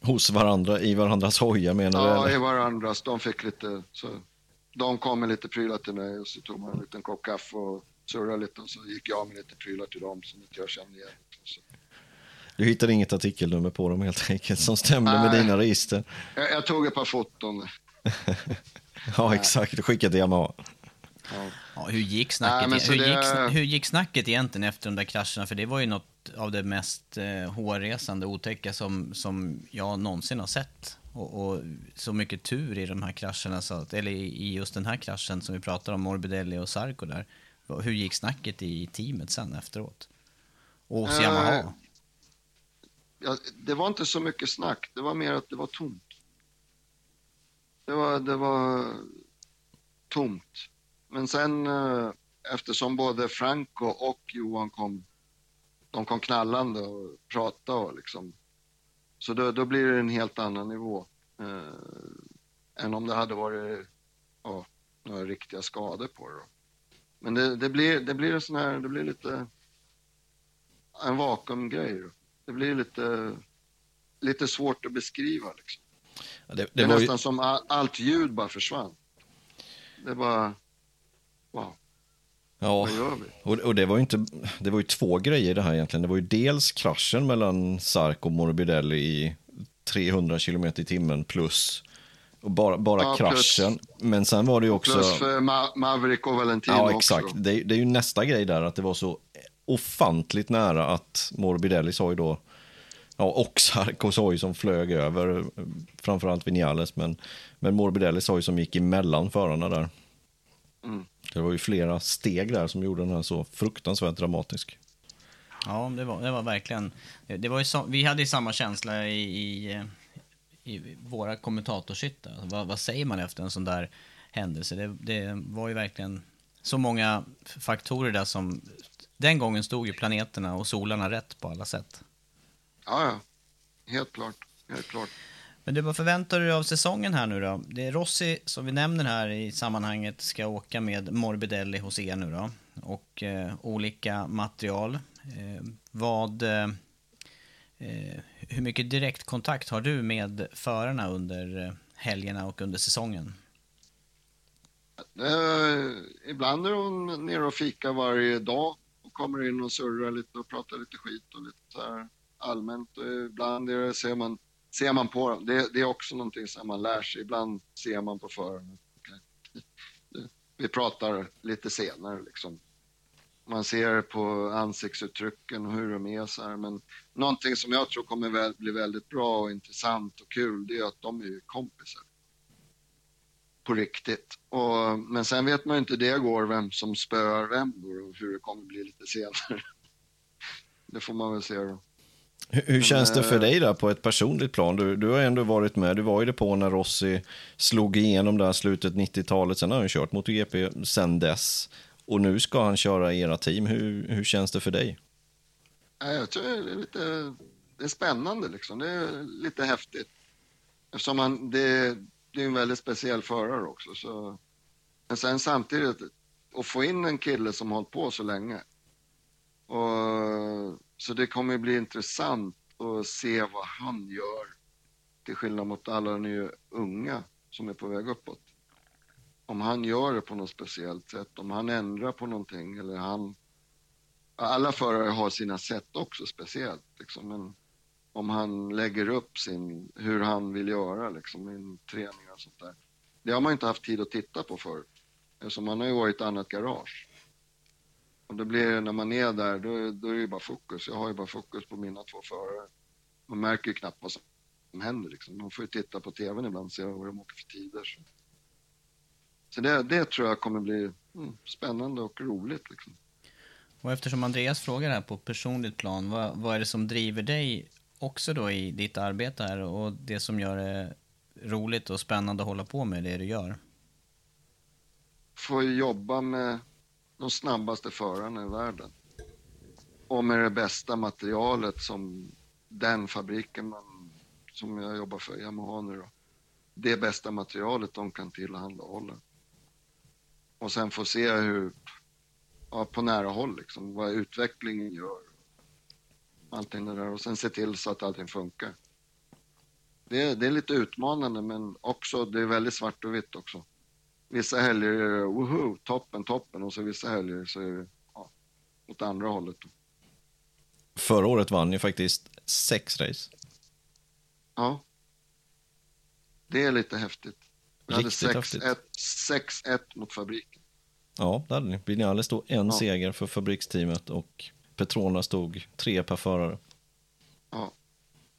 Hos varandra, i varandras hojar menar du?
Ja, i varandras. De fick lite, så de kom med lite prylar till mig och så tog man en liten kopp kaffe och surrade lite och så gick jag med lite prylar till dem som inte jag kände igen. Så.
Du hittade inget artikelnummer på dem helt enkelt som stämde Nej. med dina register?
Jag, jag tog ett par foton.
ja, exakt. Du skickade till Yamaha.
Ja. ja. hur, gick snacket, Nej, hur, det... gick, hur gick snacket egentligen efter de där krascherna? För det var ju något av det mest eh, hårresande otäcka som, som jag någonsin har sett. Och, och, så mycket tur i de här krascherna, så att, eller i just den här kraschen som vi pratar om, Morbidelli och Sarko där. Hur gick snacket i teamet sen efteråt? Och hos Yamaha?
Ja, det var inte så mycket snack, det var mer att det var tomt. Det var, det var tomt. Men sen uh, eftersom både Franco och Johan kom, de kom knallande och pratade och liksom så då, då blir det en helt annan nivå eh, än om det hade varit ja, några riktiga skador på det. Men det, det, blir, det blir en sån här, det blir lite en vakuumgrej. Det blir lite, lite svårt att beskriva liksom. Ja, det, det, det, är nästan ju... som all, allt ljud bara försvann. Det var, wow.
Ja, och, och, det var ju inte, det var ju två grejer det här egentligen. Det var ju dels kraschen mellan Sark och Morbidelli i 300 km i timmen plus och bara, bara ja, kraschen. Plus, Men sen var det ju också...
Plus för Ma Maverick och Valentino
Ja, exakt. Det, det, är ju nästa grej där, att det var så ofantligt nära att Morbidelli sa ju då, ja, och Sarko sa ju som flög över, framförallt Vinales, men, men Morbidelli sa ju som gick emellan förarna där. Mm. Det var ju flera steg där som gjorde den här så fruktansvärt dramatisk.
Ja, det var, det var verkligen... Det var så, vi hade ju samma känsla i, i, i våra kommentatorshyttar. Alltså, vad, vad, säger man efter en sån där händelse? Det, det, var ju verkligen så många faktorer där som... Den gången stod ju planeterna och solarna rätt på alla sätt.
Ja, ja. Helt klart. Helt klart.
Men du, vad förväntar du dig av säsongen här nu då? Det är Rossi, som vi nämner här i sammanhanget, ska åka med Morbidelli hos er nu då. Och eh, olika material. Eh, vad... Eh, eh hur mycket direktkontakt har du med förarna under eh, helgerna och under säsongen?
Eh, ibland är hon nere och fika varje dag och kommer in och surrar lite och pratar lite skit och lite så här allmänt. Och ibland är det, ser man ser man på dem. Det, det, är också någonting som man lär sig. Ibland ser man på föraren. Vi pratar lite senare liksom. Man ser på ansiktsuttrycken och hur de är så här. Men någonting som jag tror kommer väl, bli väldigt bra och intressant och kul, det är att de är kompisar. På riktigt. Och, men sen vet man ju inte det går, vem som spöar vem och hur det kommer bli lite senare. Det får man väl se då.
Hur, känns det för eh, dig där på ett personligt plan? Du, du har ändå varit med, du var ju det på när Rossi slog igenom där slutet 90-talet. Sen har han kört MotoGP sen dess. Och nu ska han köra i era team. Hur, hur känns det för dig?
Jag tror det är lite det är spännande liksom. Det är lite häftigt. Eftersom han, det, det är en väldigt speciell förare också. Så. Men sen samtidigt, att få in en kille som hållit på så länge. Och så det kommer bli intressant att se vad han gör till skillnad mot alla de unga som är på väg uppåt. Om han gör det på något speciellt sätt, om han ändrar på någonting eller han... Alla förare har sina sätt också speciellt liksom, men om han lägger upp sin, hur han vill göra liksom, i träning och sånt där. Det har man inte haft tid att titta på förut, eftersom man har ju varit i ett annat garage. Och det blir, när man är där, då, då är det ju bara fokus. Jag har ju bara fokus på mina två förare. Man märker ju knappt vad som händer liksom. Man får ju titta på tvn ibland och se vad de åker för tider. Så. Så det, det tror jag kommer bli mm, spännande och roligt. Liksom.
Och eftersom Andreas frågar här på personligt plan, vad, vad är det som driver dig också då i ditt arbete här och det som gör det roligt och spännande att hålla på med det du gör?
Få jobba med de snabbaste förarna i världen. Och med det bästa materialet som den fabriken man, som jag jobbar för, Yamaha nu då. Det bästa materialet de kan tillhandahålla. Och sen få se hur, ja, på nära håll liksom, vad utvecklingen gör. Allting det där och sen se till så att allting funkar. Det är, det är lite utmanande men också, det är väldigt svart och vitt också. Vissa helger är det woho, toppen, toppen och så vissa helger så är det ja, åt andra hållet.
Förra året vann ni faktiskt sex race.
Ja. Det är lite häftigt. Vi hade
Riktigt
6-1 6-1 mot fabriken.
Ja, det hade ni. Vinales stod en
Ja.
seger för fabriksteamet och Petrona stod tre per förare.
Ja.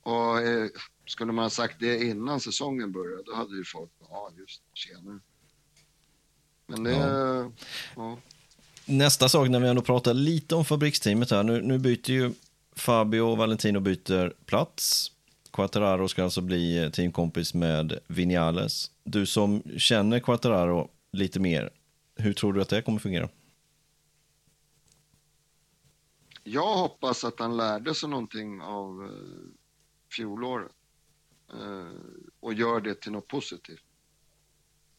Och eh, skulle man ha sagt det innan säsongen började, då hade ju folk, ja just tjena. Men det,
Ja.
ja.
Nästa sak när vi ändå pratar lite om fabriksteamet här. Nu, nu byter ju Fabio och Valentino byter plats. Quattararo ska alltså bli teamkompis med Vinales. Du som känner Quattararo lite mer, hur tror du att det kommer fungera?
Jag hoppas att han lärde sig någonting av eh, fjolåret eh, och gör det till något positivt.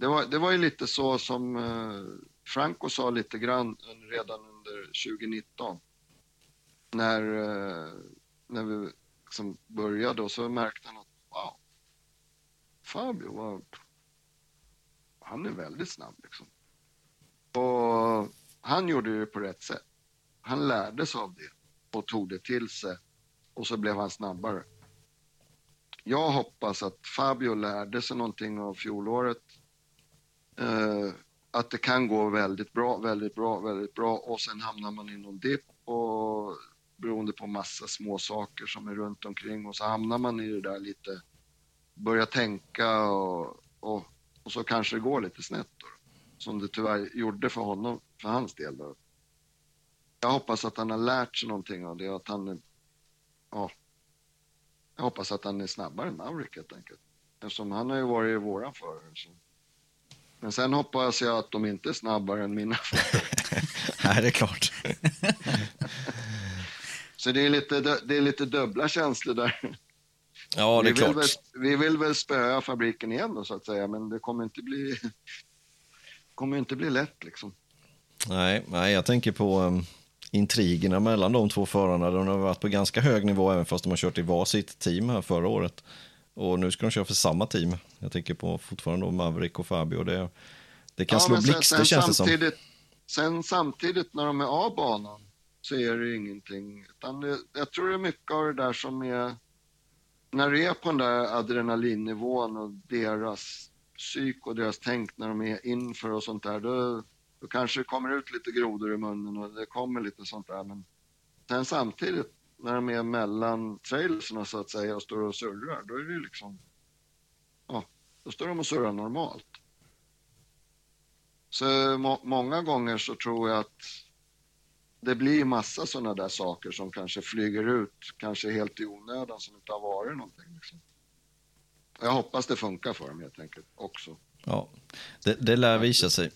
Det var, det var ju lite så som eh, Franco sa lite grann redan under 2019. När, eh, när vi liksom började och så märkte han att wow, Fabio var, han är väldigt snabb liksom. Och han gjorde det på rätt sätt. Han lärde sig av det och tog det till sig och så blev han snabbare. Jag hoppas att Fabio lärde sig någonting av fjolåret. Eh, att det kan gå väldigt bra, väldigt bra, väldigt bra och sen hamnar man i någon dipp och beroende på massa små saker som är runt omkring och så hamnar man i det där lite, börjar tänka och, och, och så kanske det går lite snett då. Som det tyvärr gjorde för honom, för hans del då. Jag hoppas att han har lärt sig någonting av det och att han ja, jag hoppas att han är snabbare än Maverick helt enkelt. Eftersom han har ju varit våran förare. Men sen hoppas jag att de inte är snabbare än mina förare.
Nej, det är klart.
Så det är lite, det är lite dubbla känslor där.
Ja, det är
vi,
klart.
väl, vi vill väl spöa fabriken igen då så att säga, men det kommer inte bli, kommer inte bli lätt liksom.
Nej, nej, jag tänker på um, intrigerna mellan de två förarna. De har varit på ganska hög nivå även fast de har kört i varsitt team här förra året. Och nu ska de köra för samma team. Jag tänker på fortfarande då Maverick och Fabio. Det, det kan slå
men sen-
blixtar känns det som.
Sen samtidigt när de är av banan så är det ingenting. Det, jag tror det är mycket av det där som är, när det är på den där adrenalinnivån och deras psyk och deras tänk när de är inför och sånt där, då, då kanske det kommer ut lite grodor i munnen och det kommer lite sånt där. Men sen samtidigt när de är mellan trailerserna så att säga och står och surrar, då är det liksom, ja, då står de och surrar normalt. Så må många gånger så tror jag att det blir massa sådana där saker som kanske flyger ut, kanske helt i onödan som inte har varit någonting. Liksom. Jag hoppas det funkar för dem helt enkelt också.
Ja, det, det lär visa sig.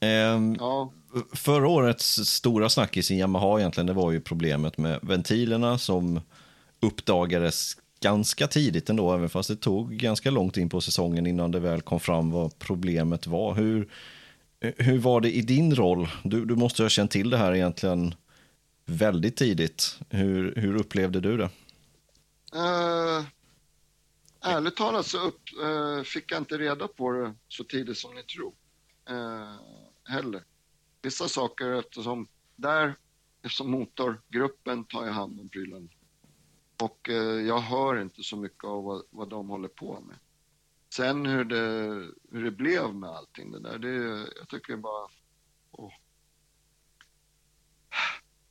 Ehm,
Ja,
Förra årets stora snackis i Yamaha egentligen, det var ju problemet med ventilerna som uppdagades ganska tidigt ändå, även fast det tog ganska långt in på säsongen innan det väl kom fram vad problemet var. Hur, hur var det i din roll? Du, du måste ha känt till det här egentligen väldigt tidigt. Hur, hur upplevde du det?
Uh, ärligt talat så upp, uh, fick jag inte reda på det så tidigt som ni tror. uh, heller. Vissa saker eftersom där, eftersom motorgruppen tar ju hand om prylarna. Och eh, jag hör inte så mycket av vad, vad de håller på med. Sen hur det, hur det blev med allting det där, det, jag tycker bara... Åh.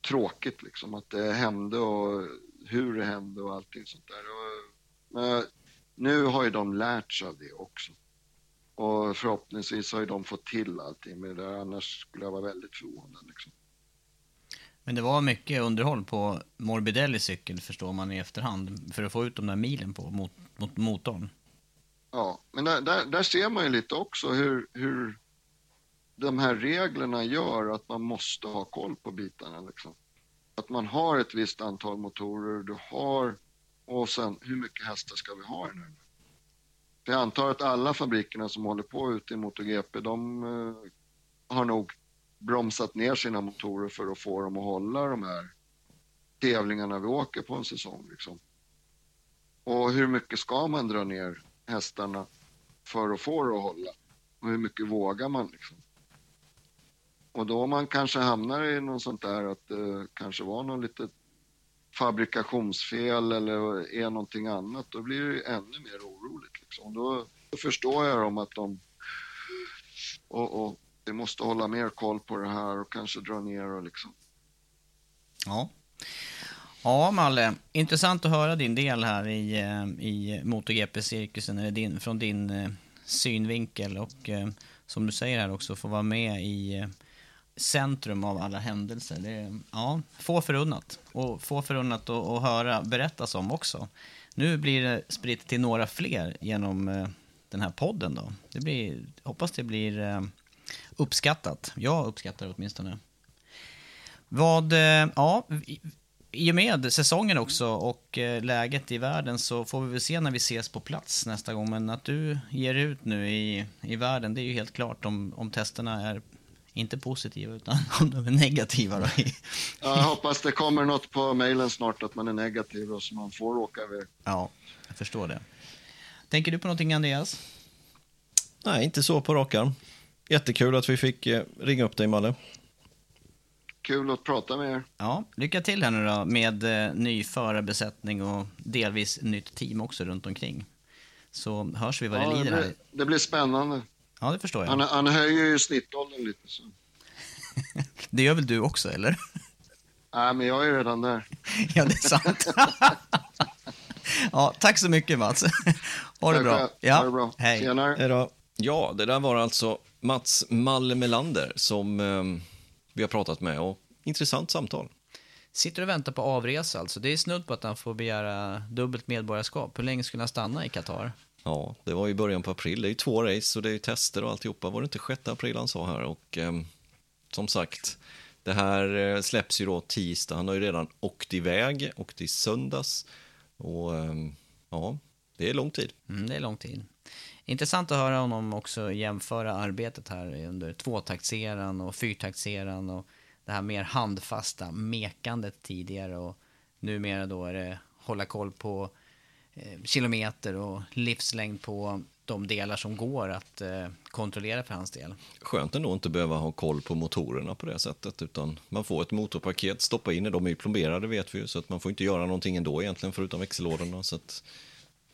Tråkigt liksom att det hände och hur det hände och allting sånt där. Och, men nu har ju de lärt sig av det också. Och förhoppningsvis har ju de fått till allting med det annars skulle jag vara väldigt förvånad. Liksom.
Men det var mycket underhåll på Morbidellis cykel förstår man i efterhand för att få ut de där milen på mot, mot motorn.
Ja, men där, där, där, ser man ju lite också hur, hur de här reglerna gör att man måste ha koll på bitarna. Liksom. Att man har ett visst antal motorer, du har och sen hur mycket hästar ska vi ha i den här? För jag antar att alla fabrikerna som håller på ute i MotoGP, de eh, har nog bromsat ner sina motorer för att få dem att hålla de här tävlingarna vi åker på en säsong. Liksom. Och hur mycket ska man dra ner hästarna för att få det att hålla? Och hur mycket vågar man liksom? Och då man kanske hamnar i något sånt där att det kanske var någon litet fabrikationsfel eller är någonting annat, då blir det ännu mer oroligt. Liksom. Då, då förstår jag dem att de och, och vi måste hålla mer koll på det här och kanske dra ner och liksom.
Ja. Ja, Malle. Intressant att höra din del här i, eh, i MotoGP-cirkusen, din, från din eh, synvinkel och eh, som du säger här också få vara med i centrum av alla händelser. Det är ja, få förunnat. Och få förunnat att, att höra berättas om också. Nu blir det spritt till några fler genom eh, den här podden då. Det blir, hoppas det blir eh, uppskattat. Jag uppskattar det åtminstone. Vad, eh, ja, i och med säsongen också och läget i världen så får vi väl se när vi ses på plats nästa gång. Men att du ger ut nu i, i världen, det är ju helt klart om, om testerna är inte positiva utan om de är negativa. Då.
jag hoppas det kommer något på mejlen snart att man är negativ och så man får åka iväg.
Ja, jag förstår det. Tänker du på någonting Andreas?
Nej, inte så på rak arm. Jättekul att vi fick eh, ringa upp dig Malle.
Kul att prata med er.
Ja, lycka till här nu då med eh, ny förarbesättning och delvis nytt team också runt omkring. Så hörs vi vad ja, det lider
det
blir.
Det blir spännande.
Ja, det förstår jag.
Han, han höjer ju snittåldern lite. Så.
det gör väl du också, eller?
Nej, men jag är redan där.
ja, det är sant. ja, tack så mycket, Mats. Ha det bra.
Ja, ha det bra.
Hej.
Senare.
Ja, det där var alltså Mats Malle Melander som eh, vi har pratat med och intressant samtal.
Sitter och väntar på avresa alltså. Det är snudd på att han får begära dubbelt medborgarskap. Hur länge skulle han stanna i Qatar?
Ja, det var i början på april. Det är ju två race och det är tester och alltihopa. Var det inte 6 april han sa här? Och eh, som sagt, det här eh, släpps ju då tisdag. Han har ju redan åkt iväg, åkt i söndags. Och eh, ja, det är lång tid.
Mm, det är lång tid. Intressant att höra honom också jämföra arbetet här under tvåtaktseran och fyrtaktseran och det här mer handfasta mekandet tidigare och numera då är det hålla koll på kilometer och livslängd på de delar som går att eh, kontrollera för hans del.
Skönt ändå att inte behöva ha koll på motorerna på det sättet, utan man får ett motorpaket, stoppa in i, de är ju plomberade vet vi ju, så att man får inte göra någonting ändå egentligen förutom växellådorna. Så att,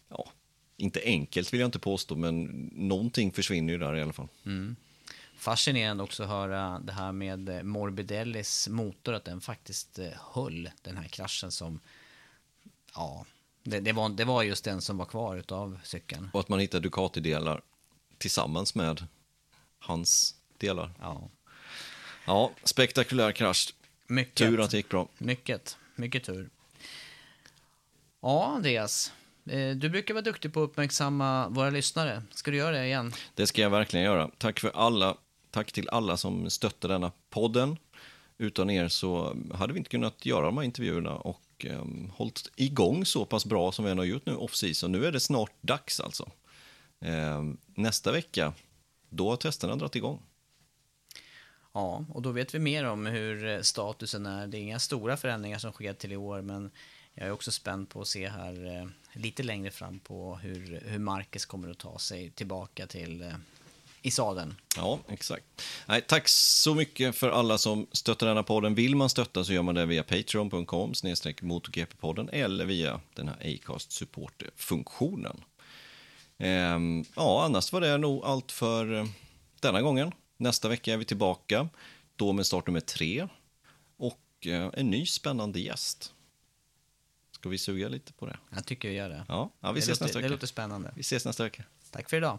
ja, inte enkelt vill jag inte påstå, men någonting försvinner ju där i alla fall.
Mm. Fascinerande också att höra det här med eh, Morbidellis motor, att den faktiskt höll den här kraschen som, ja, det, det, var, det var just den som var kvar av cykeln.
Och att man hittade Ducati-delar tillsammans med hans delar.
Ja.
Ja, spektakulär krasch.
Mycket.
Tur att det gick bra.
Mycket, mycket tur. Ja, Andreas. Eh, du brukar vara duktig på att uppmärksamma våra lyssnare. Ska du göra det igen?
Det ska jag verkligen göra. Tack för alla. Tack till alla som stötte denna podden. Utan er så hade vi inte kunnat göra de här intervjuerna och eh, hållit igång så pass bra som vi har gjort nu off-season. Nu är det snart dags alltså. Eh, nästa vecka, då har testerna dragit igång.
Ja, och då vet vi mer om hur eh, statusen är. Det är inga stora förändringar som sker till i år, men jag är också spänd på att se här eh, lite längre fram på hur, hur Marcus kommer att ta sig tillbaka till eh, i sadeln.
Ja, exakt. Nej, tack så mycket för alla som stöttar denna podden. Vill man stötta så gör man det via patreon.com snedstreck motorgp-podden eller via den här Acast support-funktionen. Ehm, ja, annars var det nog allt för eh, denna gången. Nästa vecka är vi tillbaka, då med start nummer tre och eh, en ny spännande gäst. Ska vi suga lite på det?
Jag tycker vi gör det.
Ja, ja vi
det
ses
låter,
nästa vecka.
Det låter spännande.
Vi ses nästa vecka.
Tack för idag.